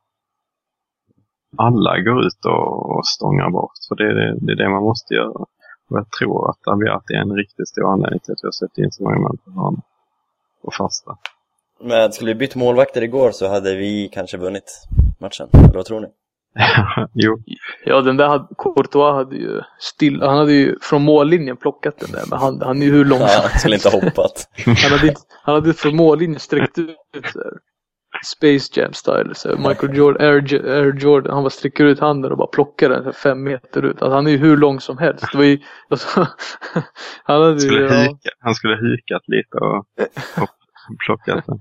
Alla går ut och, och stångar bort, för det är det, det är det man måste göra. Och jag tror att Abiati är en riktigt stor anledning till att vi har sett in så många mål på honom. Och fasta. Men skulle vi bytt målvakter igår så hade vi kanske vunnit matchen, eller vad tror ni? jo, Ja, den där hade, Courtois hade ju still, han hade ju från mållinjen plockat den där, men han, han är ju hur lång Ja, som han skulle inte ha hoppat. Han hade, han hade från mållinjen sträckt ut så här, Space Jam style. Så här, Michael Jordan, Air, Air Jordan, han bara sträcker ut handen och bara plockar den så här, fem meter ut. Alltså, han är ju hur lång som helst. Det var ju, alltså, han hade skulle, ju, ja, hika, han skulle hikat lite och, och plockat den.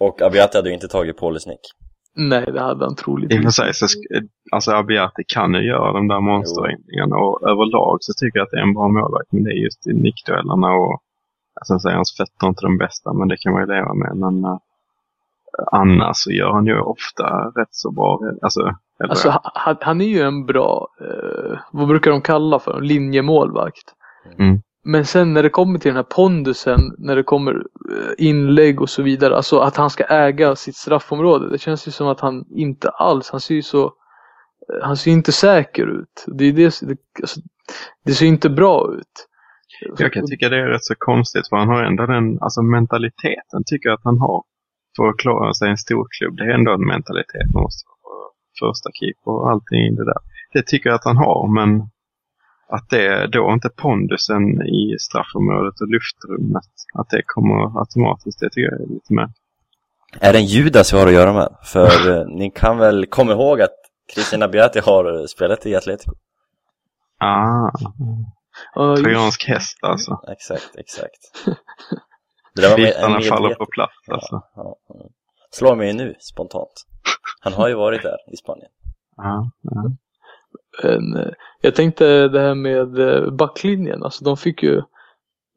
Och Abiati hade ju inte tagit Paulis nick. Nej, det hade han troligtvis. sig så, sk- alltså Abiati kan ju göra de där monsterräddningarna och överlag så tycker jag att det är en bra målvakt. Men det är just i nickduellerna och alltså säger hans fötter är inte de bästa men det kan man ju leva med. Men uh, annars så gör han ju ofta rätt så bra. Alltså, eller, Alltså, han, han är ju en bra, eh, vad brukar de kalla för, linjemålvakt. Mm. Men sen när det kommer till den här pondusen, när det kommer eh, inlägg och så vidare, alltså att han ska äga sitt straffområde. Det känns ju som att han inte alls, han ser ju så, eh, han ser inte säker ut. Det, är det, det, alltså, det ser inte bra ut. jag kan tycka det är rätt så konstigt för han har ändå den alltså mentaliteten tycker jag att han har. För att klara sig i en stor klubb. Det är ändå en mentalitet man måste ha. Första keeper och allting det där. Det tycker jag att han har men att det då inte pondusen i straffområdet och luftrummet, att det kommer automatiskt, det tycker jag är lite mer. Är det en Judas vi har att göra med? För eh, ni kan väl komma ihåg att Christian Abiati har spelat i Atletico? Ah, Ja, just- trojansk häst alltså. Exakt, exakt. Med, Bitarna faller på plats alltså. Ja, ja. Slår mig nu spontant. Han har ju varit där i Spanien. Ja, ja. En, jag tänkte det här med eh, backlinjen, alltså de fick ju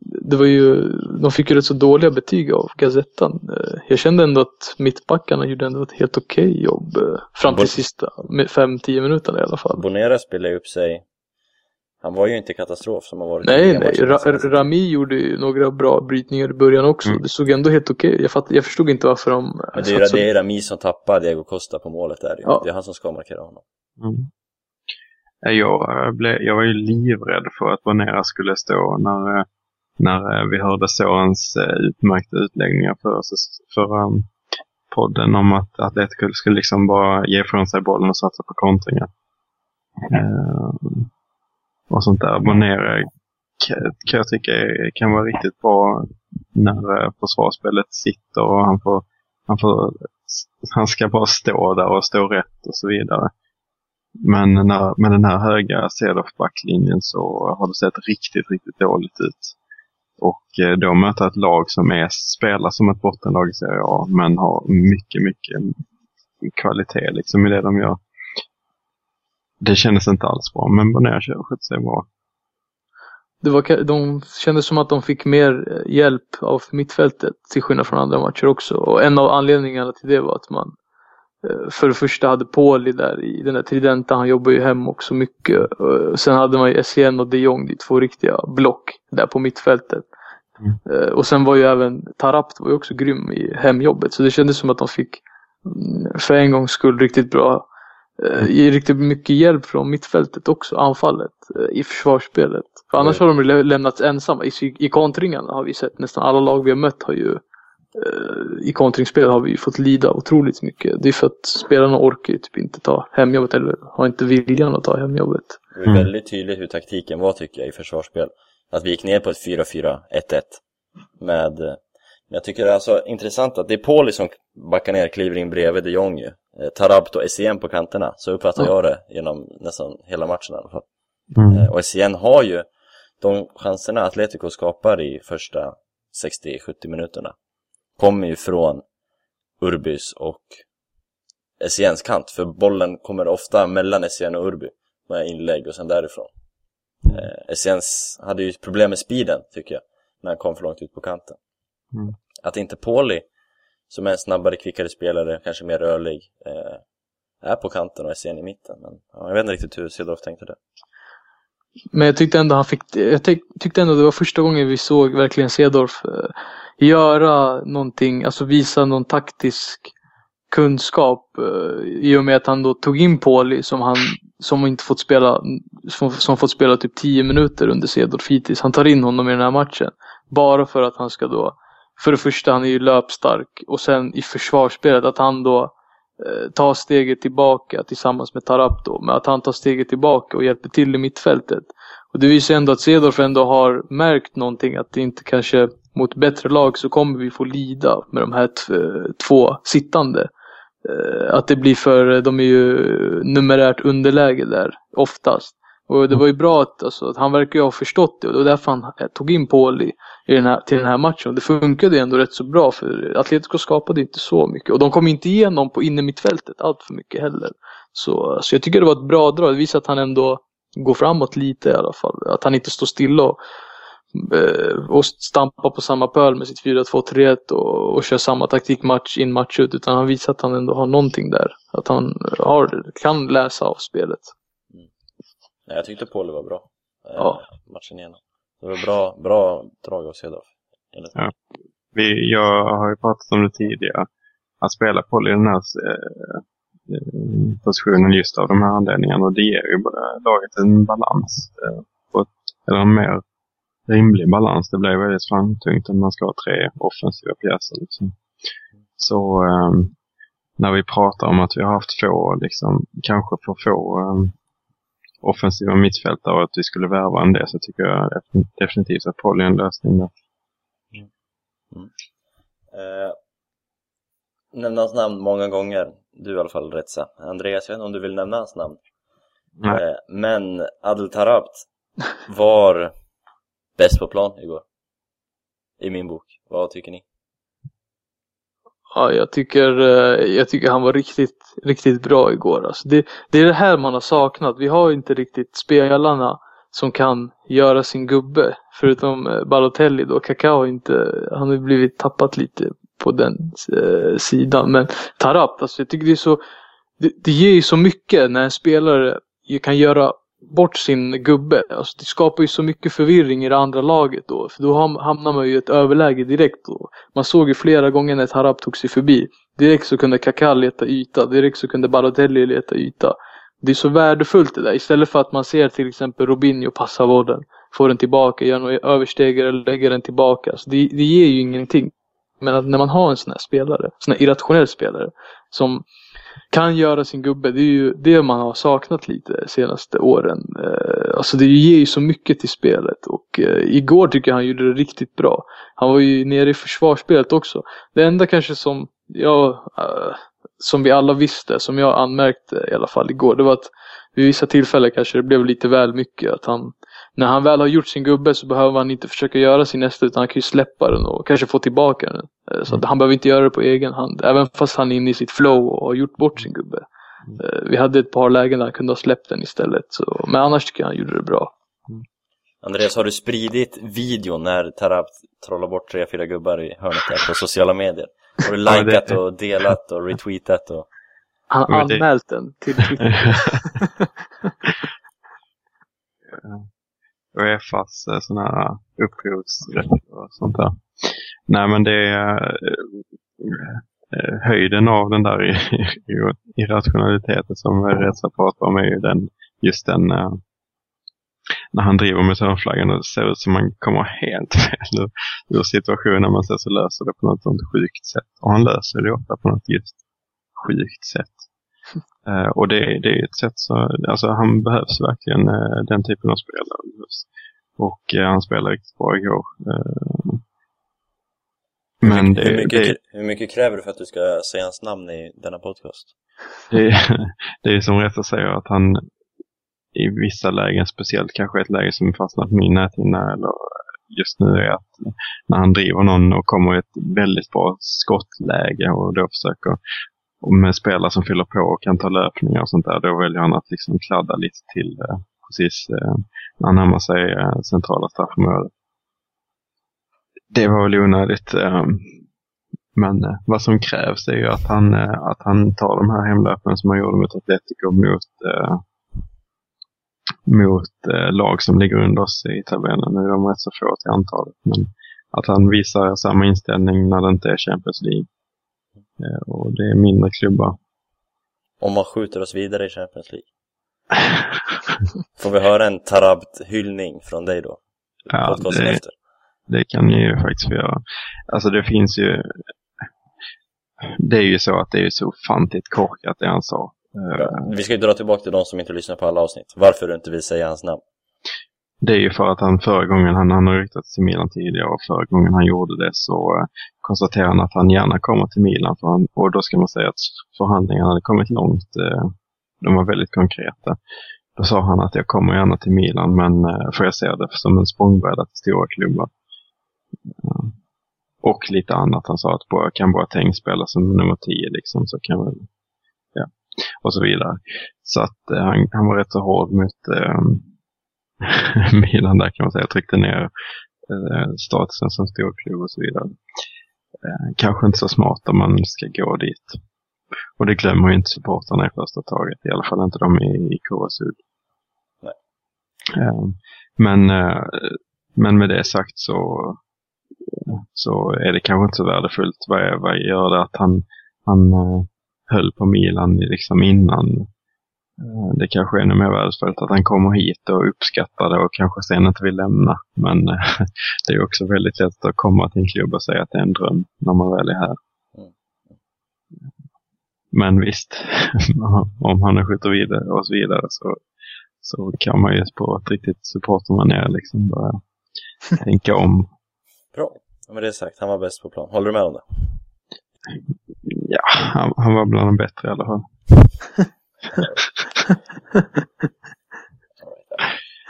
det var ju, de fick ju rätt så dåliga betyg av Gazettan. Eh, Jag kände ändå att mittbackarna gjorde ändå ett helt okej jobb eh, fram till Bort- sista 5-10 minuterna i alla fall. Bonera spelade upp sig. Han var ju inte katastrof som har varit Nej, nej. Ra Rami gjorde ju några bra brytningar i början också. Mm. Det såg ändå helt okej. Jag, fatt, jag förstod inte varför de... Men det är det är Rami som tappar Diego Costa på målet där ju. Ja. Det är han som ska markera honom. Mm. Eh, Jag, eh, blev, jag var ju livrädd för att Bonera skulle stå när, eh, när vi hörde Sorens utmärkta utläggningar för, för um, podden om att Atletico skulle liksom bara ge ifrån sig bollen och satsa på kontringar. Eh, och sånt där. Bonera kan jag tycka kan vara riktigt bra när försvarsspelet sitter och han får, han får han ska bara stå där och stå rätt och så vidare. Men när, med den här höga Cedorf-backlinjen så har det sett riktigt, riktigt dåligt ut. Och eh, då möta ett lag som är, spelar som ett bottenlag i Serie A, men har mycket, mycket kvalitet liksom i det de gör. det kändes inte alls bra. Men Bonnier skötte sig bra. Det var, de kändes som att de fick mer eh, hjälp av mittfältet till skillnad från andra matcher också. Och en av anledningarna till det var att man för det första hade Pauli där i den där tridenten, han jobbar ju hem också mycket. Och Sen hade man ju SCN och de Jong, de två riktiga block där på mittfältet. Mm. Eh, Och sen var ju även Tarapt var ju också grym i hemjobbet. Så det kändes som att de fick mm, för en gångs skull riktigt bra eh, ge riktigt mycket hjälp från mittfältet också, anfallet, eh, i försvarsspelet. För annars har de lä- lämnats ensamma. I, I kontringarna har vi sett, nästan alla lag vi har mött har ju eh, i kontringsspel har vi ju fått lida otroligt mycket. Det är för att spelarna orkar typ inte ta hemjobbet eller har inte viljan att ta hemjobbet. Det var Mm. väldigt tydligt hur taktiken var tycker jag i försvarsspel. Att vi gick ner på ett 4-4-1-1 med eh, men jag tycker det är alltså intressant att det är Pauli som backar ner, kliver in bredvid de Jong ju. Eh, Tarabt och SCN på kanterna, så uppfattar Ja. jag det genom nästan hela matchen i alla fall. Mm. Eh, Och SCN har ju de chanserna Atletico skapar i första 60-70 minuterna kommer ju från Urbys och SCNs kant, för bollen kommer ofta mellan SCN och Urby med inlägg och sen därifrån. Eh, SCNs hade ju problem med speeden, tycker jag, när han kom för långt ut på kanten. Mm. Att inte Pauli, som är en snabbare, kvickare spelare, kanske mer rörlig, eh, är på kanten och SCN i mitten. Men ja, jag vet inte riktigt hur Cedorf tänkte det. Men jag tyckte ändå han fick, jag tyck, tyckte ändå det var första gången vi såg verkligen Cedorf eh, göra någonting, alltså visa någon taktisk kunskap eh, i och med att han då tog in Pauli som han som inte fått spela som, som fått spela typ 10 minuter under Cedor hittills. Han tar in honom i den här matchen. Bara för att han ska då för det första han är ju löpstark och sen i försvarsspelet att han då eh, tar steget tillbaka tillsammans med Tarap då. Men att han tar steget tillbaka och hjälper till i mittfältet. Och det visar ändå att Cedorf ändå har märkt någonting att det inte kanske mot bättre lag så kommer vi få lida med de här två sittande. Eh, att det blir för, de är ju numerärt underläge där oftast. Och det var ju bra att, alltså, att han verkar ju ha förstått det och det var därför han eh, tog in Pauli i den här, till den här matchen. Och det funkade ju ändå rätt så bra för Atletico skapade inte så mycket. Och de kom inte igenom på innermittfältet allt för mycket heller. Så, så jag tycker det var ett bra drag. Det visar att han ändå går framåt lite i alla fall. Att han inte står stilla och, och stampar på samma pöl med sitt 4-2-3-1 och, och kör samma taktik match in match ut. Utan han visar att han ändå har någonting där. Att han har, kan läsa av spelet. Nej, jag tyckte Pauli var bra. eh, Ja. Matchen igenom. Det var bra, bra drag av Cedorf. Vi, jag har ju pratat om det tidigare. Att spela Paul i den här eh, eh, positionen just av de här anledningarna. Och det ger ju bara laget en balans. Eh, på ett, eller en mer rimlig balans. Det blir väldigt framtungt om man ska ha tre offensiva pjäser. Liksom. Så eh, när vi pratar om att vi har haft få, liksom, kanske för få eh, offensiva mittfältare och att vi skulle värva en del så tycker jag definitivt att Paul är en lösning där. Eh, nämna hans namn många gånger. Du i alla fall, Retsa. Andreas, jag vet inte om du vill nämna hans namn. Eh, men Adel Tarabt var bäst på plan igår. I min bok. Vad tycker ni? Ja, jag tycker, eh, jag tycker han var riktigt, riktigt bra igår. Alltså det, det är det här man har saknat. Vi har inte riktigt spelarna som kan göra sin gubbe. Förutom eh, Balotelli då. Kaká har inte, han har blivit tappat lite på den eh, sidan. Men Tarap, alltså jag tycker det är så, det, det ger ju så mycket när en spelare kan göra bort sin gubbe. Alltså det skapar ju så mycket förvirring i det andra laget då. För då hamnar man ju i ett överläge direkt då. Man såg ju flera gånger när Tarab tog sig förbi. Direkt så kunde Kaká leta yta. Direkt så kunde Balotelli leta yta. Det är så värdefullt det där. Istället för att man ser till exempel Robinho passa bollen. Får den tillbaka, gör några överstegare eller lägger den tillbaka. Så det, det ger ju ingenting. Men att när man har en sån här spelare, sån här irrationell spelare. Som kan göra sin gubbe. Det är ju det man har saknat lite de senaste åren. Eh, alltså det ger ju så mycket till spelet. Och eh, igår tycker jag han gjorde det riktigt bra. Han var ju nere i försvarsspelet också. Det enda kanske som jag, eh, som vi alla visste, som jag anmärkte i alla fall igår. Det var att vid vissa tillfällen kanske det blev lite väl mycket. Att han, när han väl har gjort sin gubbe så behöver han inte försöka göra sin nästa utan han kan ju släppa den och kanske få tillbaka den. Eh, Så att han behöver inte göra det på egen hand. Även fast han är inne i sitt flow och har gjort bort sin gubbe. Eh, Vi hade ett par lägen där han kunde ha släppt den istället. Så, men annars tycker jag han gjorde det bra. Andreas, har du spridit videon när Tarab trollar bort tre, fyra gubbar i hörnet där på sociala medier? Har du likat och delat och retweetat och... Han det- anmält den till Twitter. Uefas eh, sådana här eh, upphovsrätt och sånt där. Nej men det är eh, höjden av den där irrationaliteten som Reza pratar om är ju den, just den när han driver med törnflaggan och det ser ut som man kommer helt fel ur, ur situationen man ser så löser det på något sånt sjukt sätt. Och han löser det ofta på något just sjukt sätt. Eh, och det, det är ett sätt så, alltså han behövs verkligen, eh, den typen av spelare behövs. Och eh, han spelade riktigt bra igår. Eh, men hur, det, hur, mycket, det, hur mycket kräver du för att du ska säga hans namn i denna podcast? det, det är som att säga att han i vissa lägen, speciellt kanske ett läge som fastnat på min näthinna eller just nu är att när han driver någon och kommer i ett väldigt bra skottläge och då försöker med spelare som fyller på och kan ta löpningar och sånt där, då väljer han att liksom kladda lite till eh, precis eh, när han närmar sig eh, centrala straffområdet. Det var väl onödigt. Eh, men eh, vad som krävs är ju att han, eh, att han tar de här hemlöpen som han gjorde mot Atletico mot, eh, mot eh, lag som ligger under oss i tabellen. Nu är de rätt så få till antalet. Men att han visar samma inställning när det inte är Champions League. Eh, och det är mindre klubbar. Om man skjuter oss vidare i Champions League? Får vi höra en Tarabt-hyllning från dig då? Ja, det, efter. det kan ni ju faktiskt få göra. Alltså det finns ju... Det är ju så att det är så ofantligt korkat det han sa. Eh, Ja, vi ska ju dra tillbaka till de som inte lyssnar på alla avsnitt. Varför du inte vill säga hans namn. Det är ju för att han förra gången, han, han har ryktat till Milan tidigare och förra gången han gjorde det så konstaterar konstaterade han att han gärna kommer till Milan. För han, och då ska man säga att förhandlingarna hade kommit långt. Eh, de var väldigt konkreta. Då sa han att jag kommer gärna till Milan men eh, får jag se det som en språngbräda till stora klubbar. Och lite annat. Han sa att bara, kan Boateng spela som nummer 10 liksom så kan väl, ja, och så vidare. Så att eh, han, han var rätt så hård mot eh, Milan där kan man säga. Tryckte ner eh, statusen som storklubb och så vidare. Eh, kanske inte så smart om man ska gå dit. Och det glömmer ju inte supportrarna i första taget. I alla fall inte de i, i. Nej. Eh, men, eh, men med det sagt så, så är det kanske inte så värdefullt. Vad, vad gör det att han, han eh, höll på Milan liksom innan Det kanske är ännu mer värdefullt att han kommer hit och uppskattar det och kanske sen inte vill lämna. Men eh, det är också väldigt lätt att komma till en klubb och säga att det är en dröm när man väl är här. Men visst, om han skjuter vidare och så vidare så, så kan man ju på ett riktigt supportermanér liksom börja tänka om. Bra. Men det är sagt, han var bäst på plan. Håller du med om det? Ja, han, han var bland de bättre i alla fall.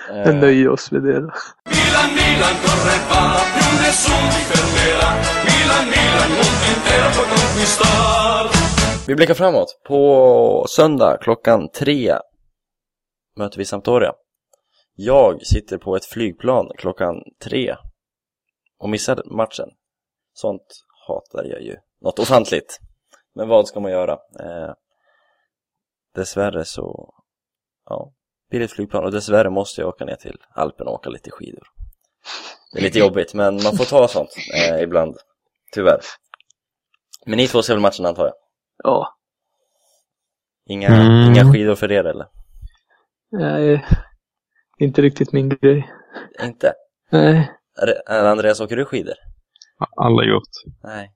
Eh, Vi nöjer oss med det. då. Milan, Milan, corre va, più nessuno ti fermerà. Milan, Milan, mondo intero può conquistar. Vi blickar framåt. På söndag klockan tre möter vi Sampdoria. Jag sitter på ett flygplan klockan tre och missar matchen. Sånt hatar jag ju. Något ofantligt. Men vad ska man göra? Eh, dessvärre så, ja, billigt flygplan och dessvärre måste jag åka ner till Alpen och åka lite skidor. Det är lite jobbigt men man får ta sånt eh, ibland, tyvärr. Men ni två ser väl matchen antar jag? Ja, Inga, Mm. inga skidor för er eller? nej, inte riktigt min grej. Inte? Nej, Andreas, åker du skidor? Alla gjort. Nej.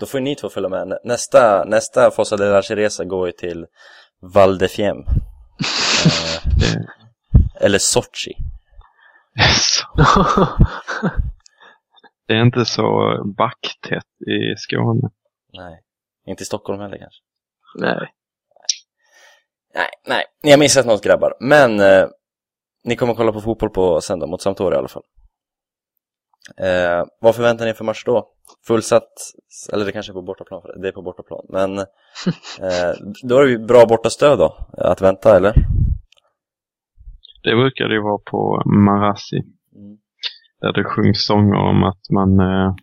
Då får ni två följa med. Nä- Nästa, nästa Fossa de la Ceresa går ju till Val de Fiem. eh, eller Sochi. det är inte så backtätt i Skåne. Nej. Inte i Stockholm heller kanske. nej. Nej, nej. Ni har missat något grabbar. Men eh, ni kommer kolla på fotboll på söndag mot Sampdoria i alla fall. Eh, vad förväntar ni för match då? Fullsatt, eller det kanske är på bortaplan, för det är på bortaplan. Men eh, då är det ju bra bortastöd då, att vänta eller? Det brukar det ju vara på Marassi. Mm. Där det sjungs sånger om att man eh,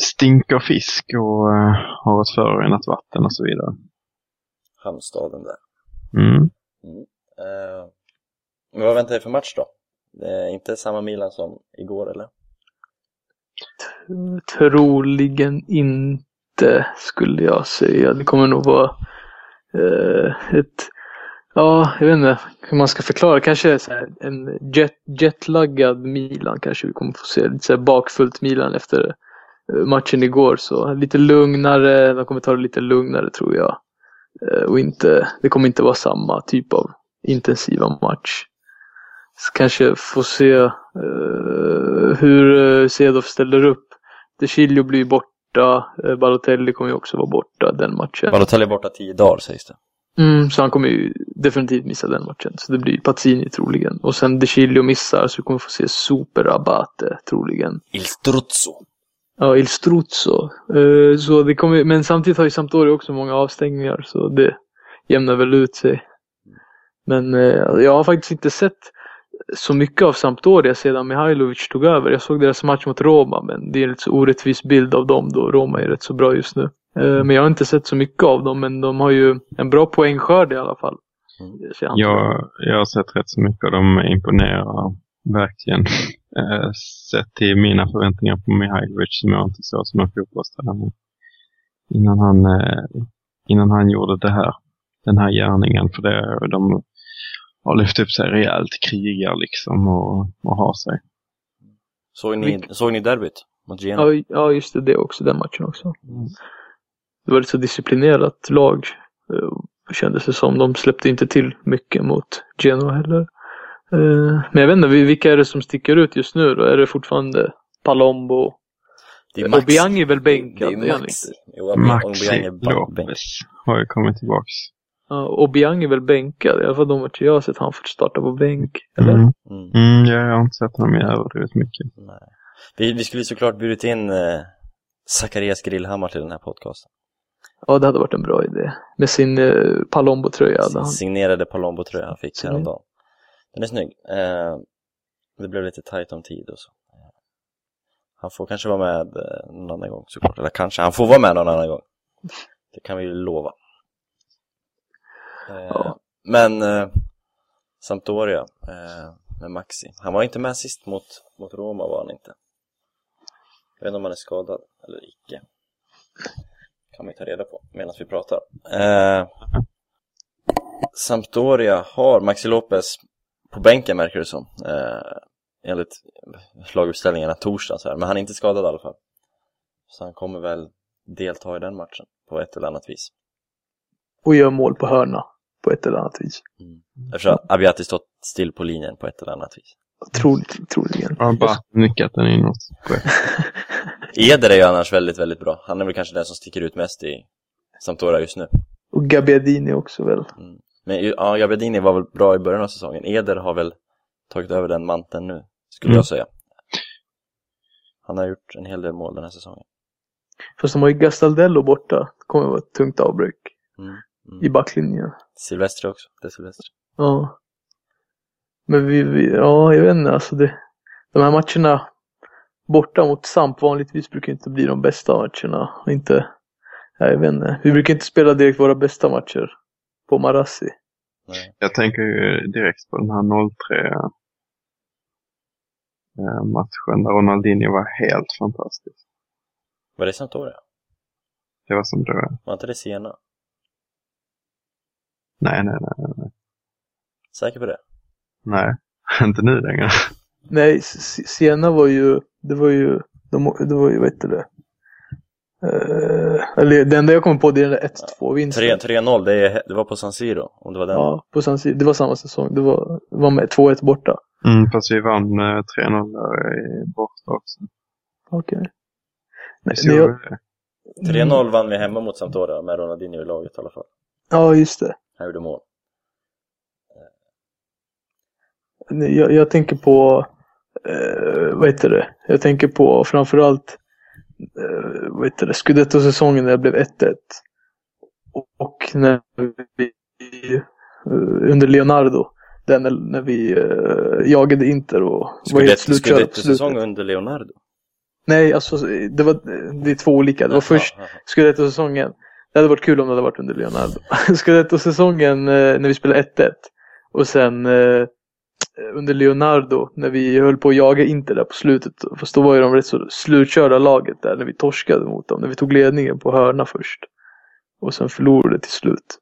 stinker fisk och eh, har ett förorenat vatten och så vidare. Hamnstaden där. Mm. Eh, men vad väntar ni för match då? Det är inte samma Milan som igår eller? Troligen inte, skulle jag säga. Det kommer nog vara eh, ett, ja, jag vet inte hur man ska förklara. Kanske så här, en jet, jetlaggad Milan kanske vi kommer få se. Lite så här bakfullt Milan efter eh, matchen igår. Så lite lugnare, de kommer ta det lite lugnare tror jag. Eh, och inte, det kommer inte vara samma typ av intensiva match. Kanske få se eh, hur uh, Cedorf ställer upp. De Chilio blir borta, uh, Balotelli kommer ju också vara borta den matchen. Balotelli är borta tio dagar sägs det. Mm, så han kommer ju definitivt missa den matchen. Så det blir Pazzini troligen. Och sen De Chilio missar så vi kommer få se Super Abate troligen. Il Struzzo. Ja, Il Struzzo. Eh, så det kommer, men samtidigt har ju Sampdoria också många avstängningar så det jämnar väl ut sig. Men eh, jag har faktiskt inte sett så mycket av Sampdoria sedan Mihailovic tog över. Jag såg deras match mot Roma men det är en lite så orättvis bild av dem då Roma är rätt så bra just nu. Eh, men jag har inte sett så mycket av dem men de har ju en bra poängskörd i alla fall. Mm. Jag, jag har sett rätt så mycket och de imponerar verkligen. Eh, sett till mina förväntningar på Mihailovic som jag inte såg som en fotbollstränare. Innan han, eh, innan han gjorde det här, den här gärningen. För det, de har lyft upp sig rejält, krigar liksom och, och har sig. Såg ni, såg ni derbyt mot Genoa? Ja, ja, just det. Det också. Den matchen också. Det var ett så disciplinerat lag. eh, Kändes det som. De släppte inte till mycket mot Genoa heller. Eh, Men jag vet inte, vilka är det som sticker ut just nu då? Är det fortfarande Palombo? Det är Max. Obiang är väl bänkad? Det är Max. Jo, Maxi. Lopez har ju kommit tillbaks. Ja, Obiang är väl bänkad? I alla fall de matcher jag har sett han fått starta på bänk. Eller? Mm. Mm. Mm, ja, jag har inte sett honom i överdrivet mycket. Nej. Vi, vi skulle såklart bjudit in eh, Zacharias Grillhammar till den här podcasten. Ja, det hade varit en bra idé. Med sin eh, Palombo-tröja Sin han. signerade Palombo-tröja han fick häromdagen. Den är snygg. Eh, det blev lite tajt om tid och så. Eh, Han får kanske vara med eh, någon annan gång såklart. Eller kanske, han får vara med någon annan gång. Det kan vi ju lova. Eh, Ja. Men eh, Sampdoria eh, med Maxi. Han var inte med sist mot, mot Roma var han inte. Jag vet inte om han är skadad eller icke. Kan vi ta reda på medan vi pratar. Eh, Sampdoria har Maxi Lopez på bänken märker det som. Eh, enligt laguppställningarna torsdagen så här. Men han är inte skadad i alla fall. Så han kommer väl delta i den matchen på ett eller annat vis. Och gör mål på hörna. På ett eller annat vis. Eftersom Abiati stått still på linjen på ett eller annat vis. Troligt, troligen. Har bara nickat den inåt. Eder är ju annars väldigt, väldigt bra. Han är väl kanske den som sticker ut mest i Sampdoria just nu. Och Gabbiadini också väl. Men ju- ja, Gabbiadini var väl bra i början av säsongen. Eder har väl tagit över den manteln nu, skulle Mm. jag säga. Han har gjort en hel del mål den här säsongen. Fast de har ju Gastaldello borta. Det kommer vara ett tungt avbräck Mm. Mm. i backlinjen. Silvestri också, det är Silvestri. Ja. Men vi, vi ja jag vet inte alltså det. De här matcherna borta mot Samp vanligtvis brukar inte bli de bästa matcherna. Inte, ja, jag vet inte. Vi brukar inte spela direkt våra bästa matcher på Marassi. Nej. Jag tänker ju direkt på den här 0-3 eh, matchen där Ronaldinho var helt fantastisk. Var det Sampdoria? Det var som det Var inte det Siena? Nej, nej, nej. Säker på det? Nej, inte nu längre. Nej, Siena var ju, det var ju, de, det var ju, vad heter det? Uh, eller det enda jag kommer på det är den där 1-2 vinsten. 3- 3-0, det, är- det var på San Siro, om det var den. Ja, på San Siro. Det var samma säsong. Det var, det var med 2-1 borta. Mm, fast vi vann eh, 3-0 där borta också. Okej. Vi Nej, jag- det. 3-0 vann vi hemma mot Sampdoria med Ronaldinho i laget i alla fall. Ja, just det. Han gjorde mål. Jag, jag tänker på eh, vad heter det? Jag tänker på framförallt, eh, vad heter det, Scudetto-säsongen när det blev 1-1. Och när vi, eh, under Leonardo, den när, vi eh, jagade Inter och var helt Scudetto, slutkörda på slutet. under Leonardo. Nej, alltså det var, det är två olika. Det var först. Scudetto-säsongen. Det hade varit kul om det hade varit under Leonardo. Scudetto-säsongen eh, när vi spelade 1-1. Och sen eh, under Leonardo när vi höll på att jaga Inter där på slutet. Fast då var ju de rätt så slutkörda laget där när vi torskade mot dem. När vi tog ledningen på hörna först. Och sen förlorade till slut.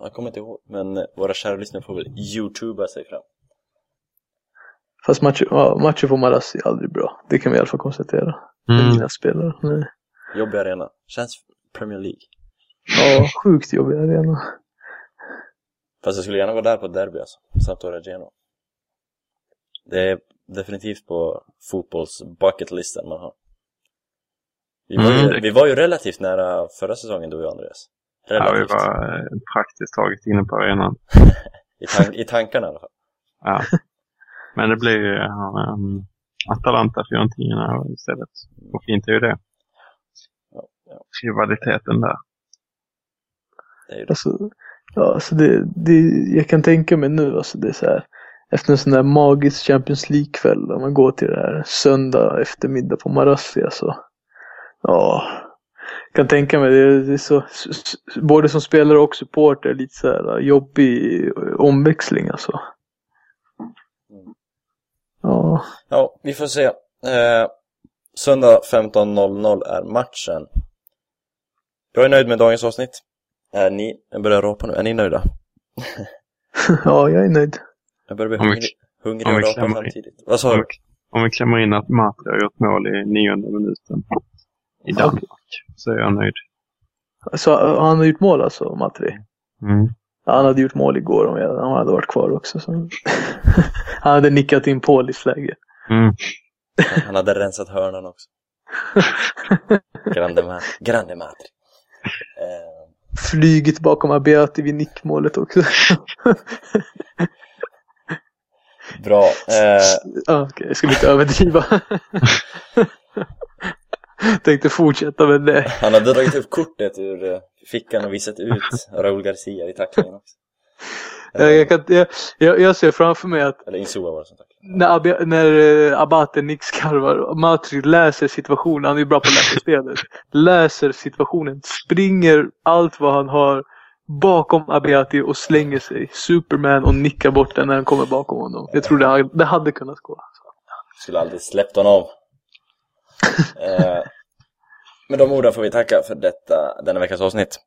Jag kommer inte ihåg, men eh, våra kära lyssnare får väl youtuba sig fram. Fast matcher, ja, matcher på Marassi är aldrig bra. Det kan vi i alla fall konstatera. Med Mm. mina spelare. Nej. Jobbig arena. Känns Premier League. Ja, sjukt jobbig arena. Fast jag skulle gärna vara där på ett derby alltså. Sampdoria Genoa. Det är definitivt på fotbolls bucketlisten man har. Vi var, ju, Mm. vi var ju relativt nära förra säsongen du och jag Andreas. Ja, vi Relativt. var eh, praktiskt taget inne på arenan. I, tan- I tankarna i alla fall. Ja. Men det blir ju um, Atalanta Fiorentina istället. Och fint är ju det. Ja, ja. Rivaliteten där. Nej. det. Alltså, ja, alltså det, det, jag kan tänka mig nu, alltså det är så här, efter en sån där magisk Champions League-kväll, när man går till det här söndag eftermiddag på Marassi, alltså. Ja, jag kan tänka mig, det är, det är så, både som spelare och supporter, lite så här äh, jobbig omväxling alltså. Ja, Ja, vi får se. Eh, söndag 15.00 är matchen. Jag är nöjd med dagens avsnitt. Är ni, jag börjar rapa nu, är ni nöjda? ja, jag är nöjd. Jag börjar bli Om vi- hungrig, hungrig om och rapa samtidigt. Vad sa Om du? vi, om vi klämmer in att Matri har gjort mål i nionde minuten i Danmark så är jag nöjd. Så han har gjort mål alltså, Matri? Mm. Han hade gjort mål igår om jag, han hade varit kvar också. Så. han hade nickat in Paulis läge. Mm. Han hade rensat hörnan också. Grande, ma- grande matri. Eh, Flygit bakom Abiati vid nickmålet också. bra. Eh, okej, jag skulle inte överdriva. Tänkte fortsätta med det. han hade dragit upp kortet ur eh, fickan och visat ut Raúl Garcia i tacklingen också. Jag, jag, kan, jag, jag, jag ser framför mig att Eller Insua var det som tacklade. när, Abi, när eh, Abate nickskarvar, Matri läser situationen, han är ju bra på att läsa spelet. Läser situationen, springer allt vad han har bakom Abiati och slänger sig Superman och nickar bort den när han kommer bakom honom. Jag tror det, det hade kunnat gå. Skulle aldrig släppt honom. eh, med de orden får vi tacka för detta, denna veckas avsnitt.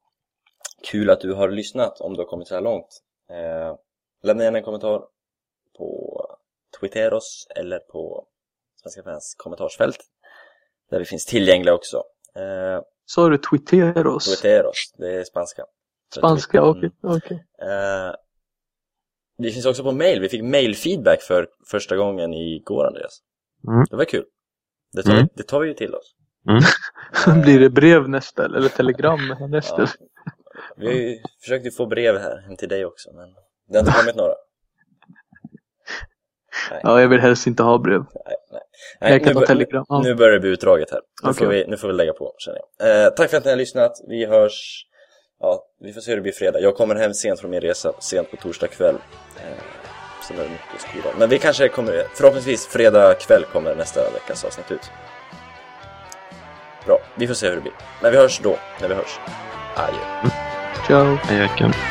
Kul att du har lyssnat om du har kommit så här långt. Eh, lämna gärna en kommentar på Twitteros eller på Svenska fans kommentarsfält. Där vi finns tillgängliga också. Eh, Sa du Twitteros? Twitteros, det är spanska. Spanska, Mm. okej. okej. Eh, vi finns också på mail. Vi fick mailfeedback för första gången igår, Andreas. Mm. Det var kul. Det tar, Mm. vi, det tar vi ju till oss. Blir det brev nästa eller telegram nästa? Ja. Vi har ju försökt ju få brev här hem till dig också, men det har inte kommit några. Ja, jag vill helst inte ha brev. Nej, nej. Jag kan nu, ta telegram. Ja. nu börjar det bli utdraget här. Nu, får Okej. vi, nu får vi lägga på, känner jag. Eh, tack för att ni har lyssnat. Vi hörs... Ja, vi får se hur det blir fredag. Jag kommer hem sent från min resa, sent på torsdag kväll. Eh, sen är det mycket skolan. Men vi kanske kommer... Förhoppningsvis fredag kväll kommer nästa veckas avsnitt ut. Bra, vi får se hur det blir. Men vi hörs då, när vi hörs. Adjö. Ciao. Hej.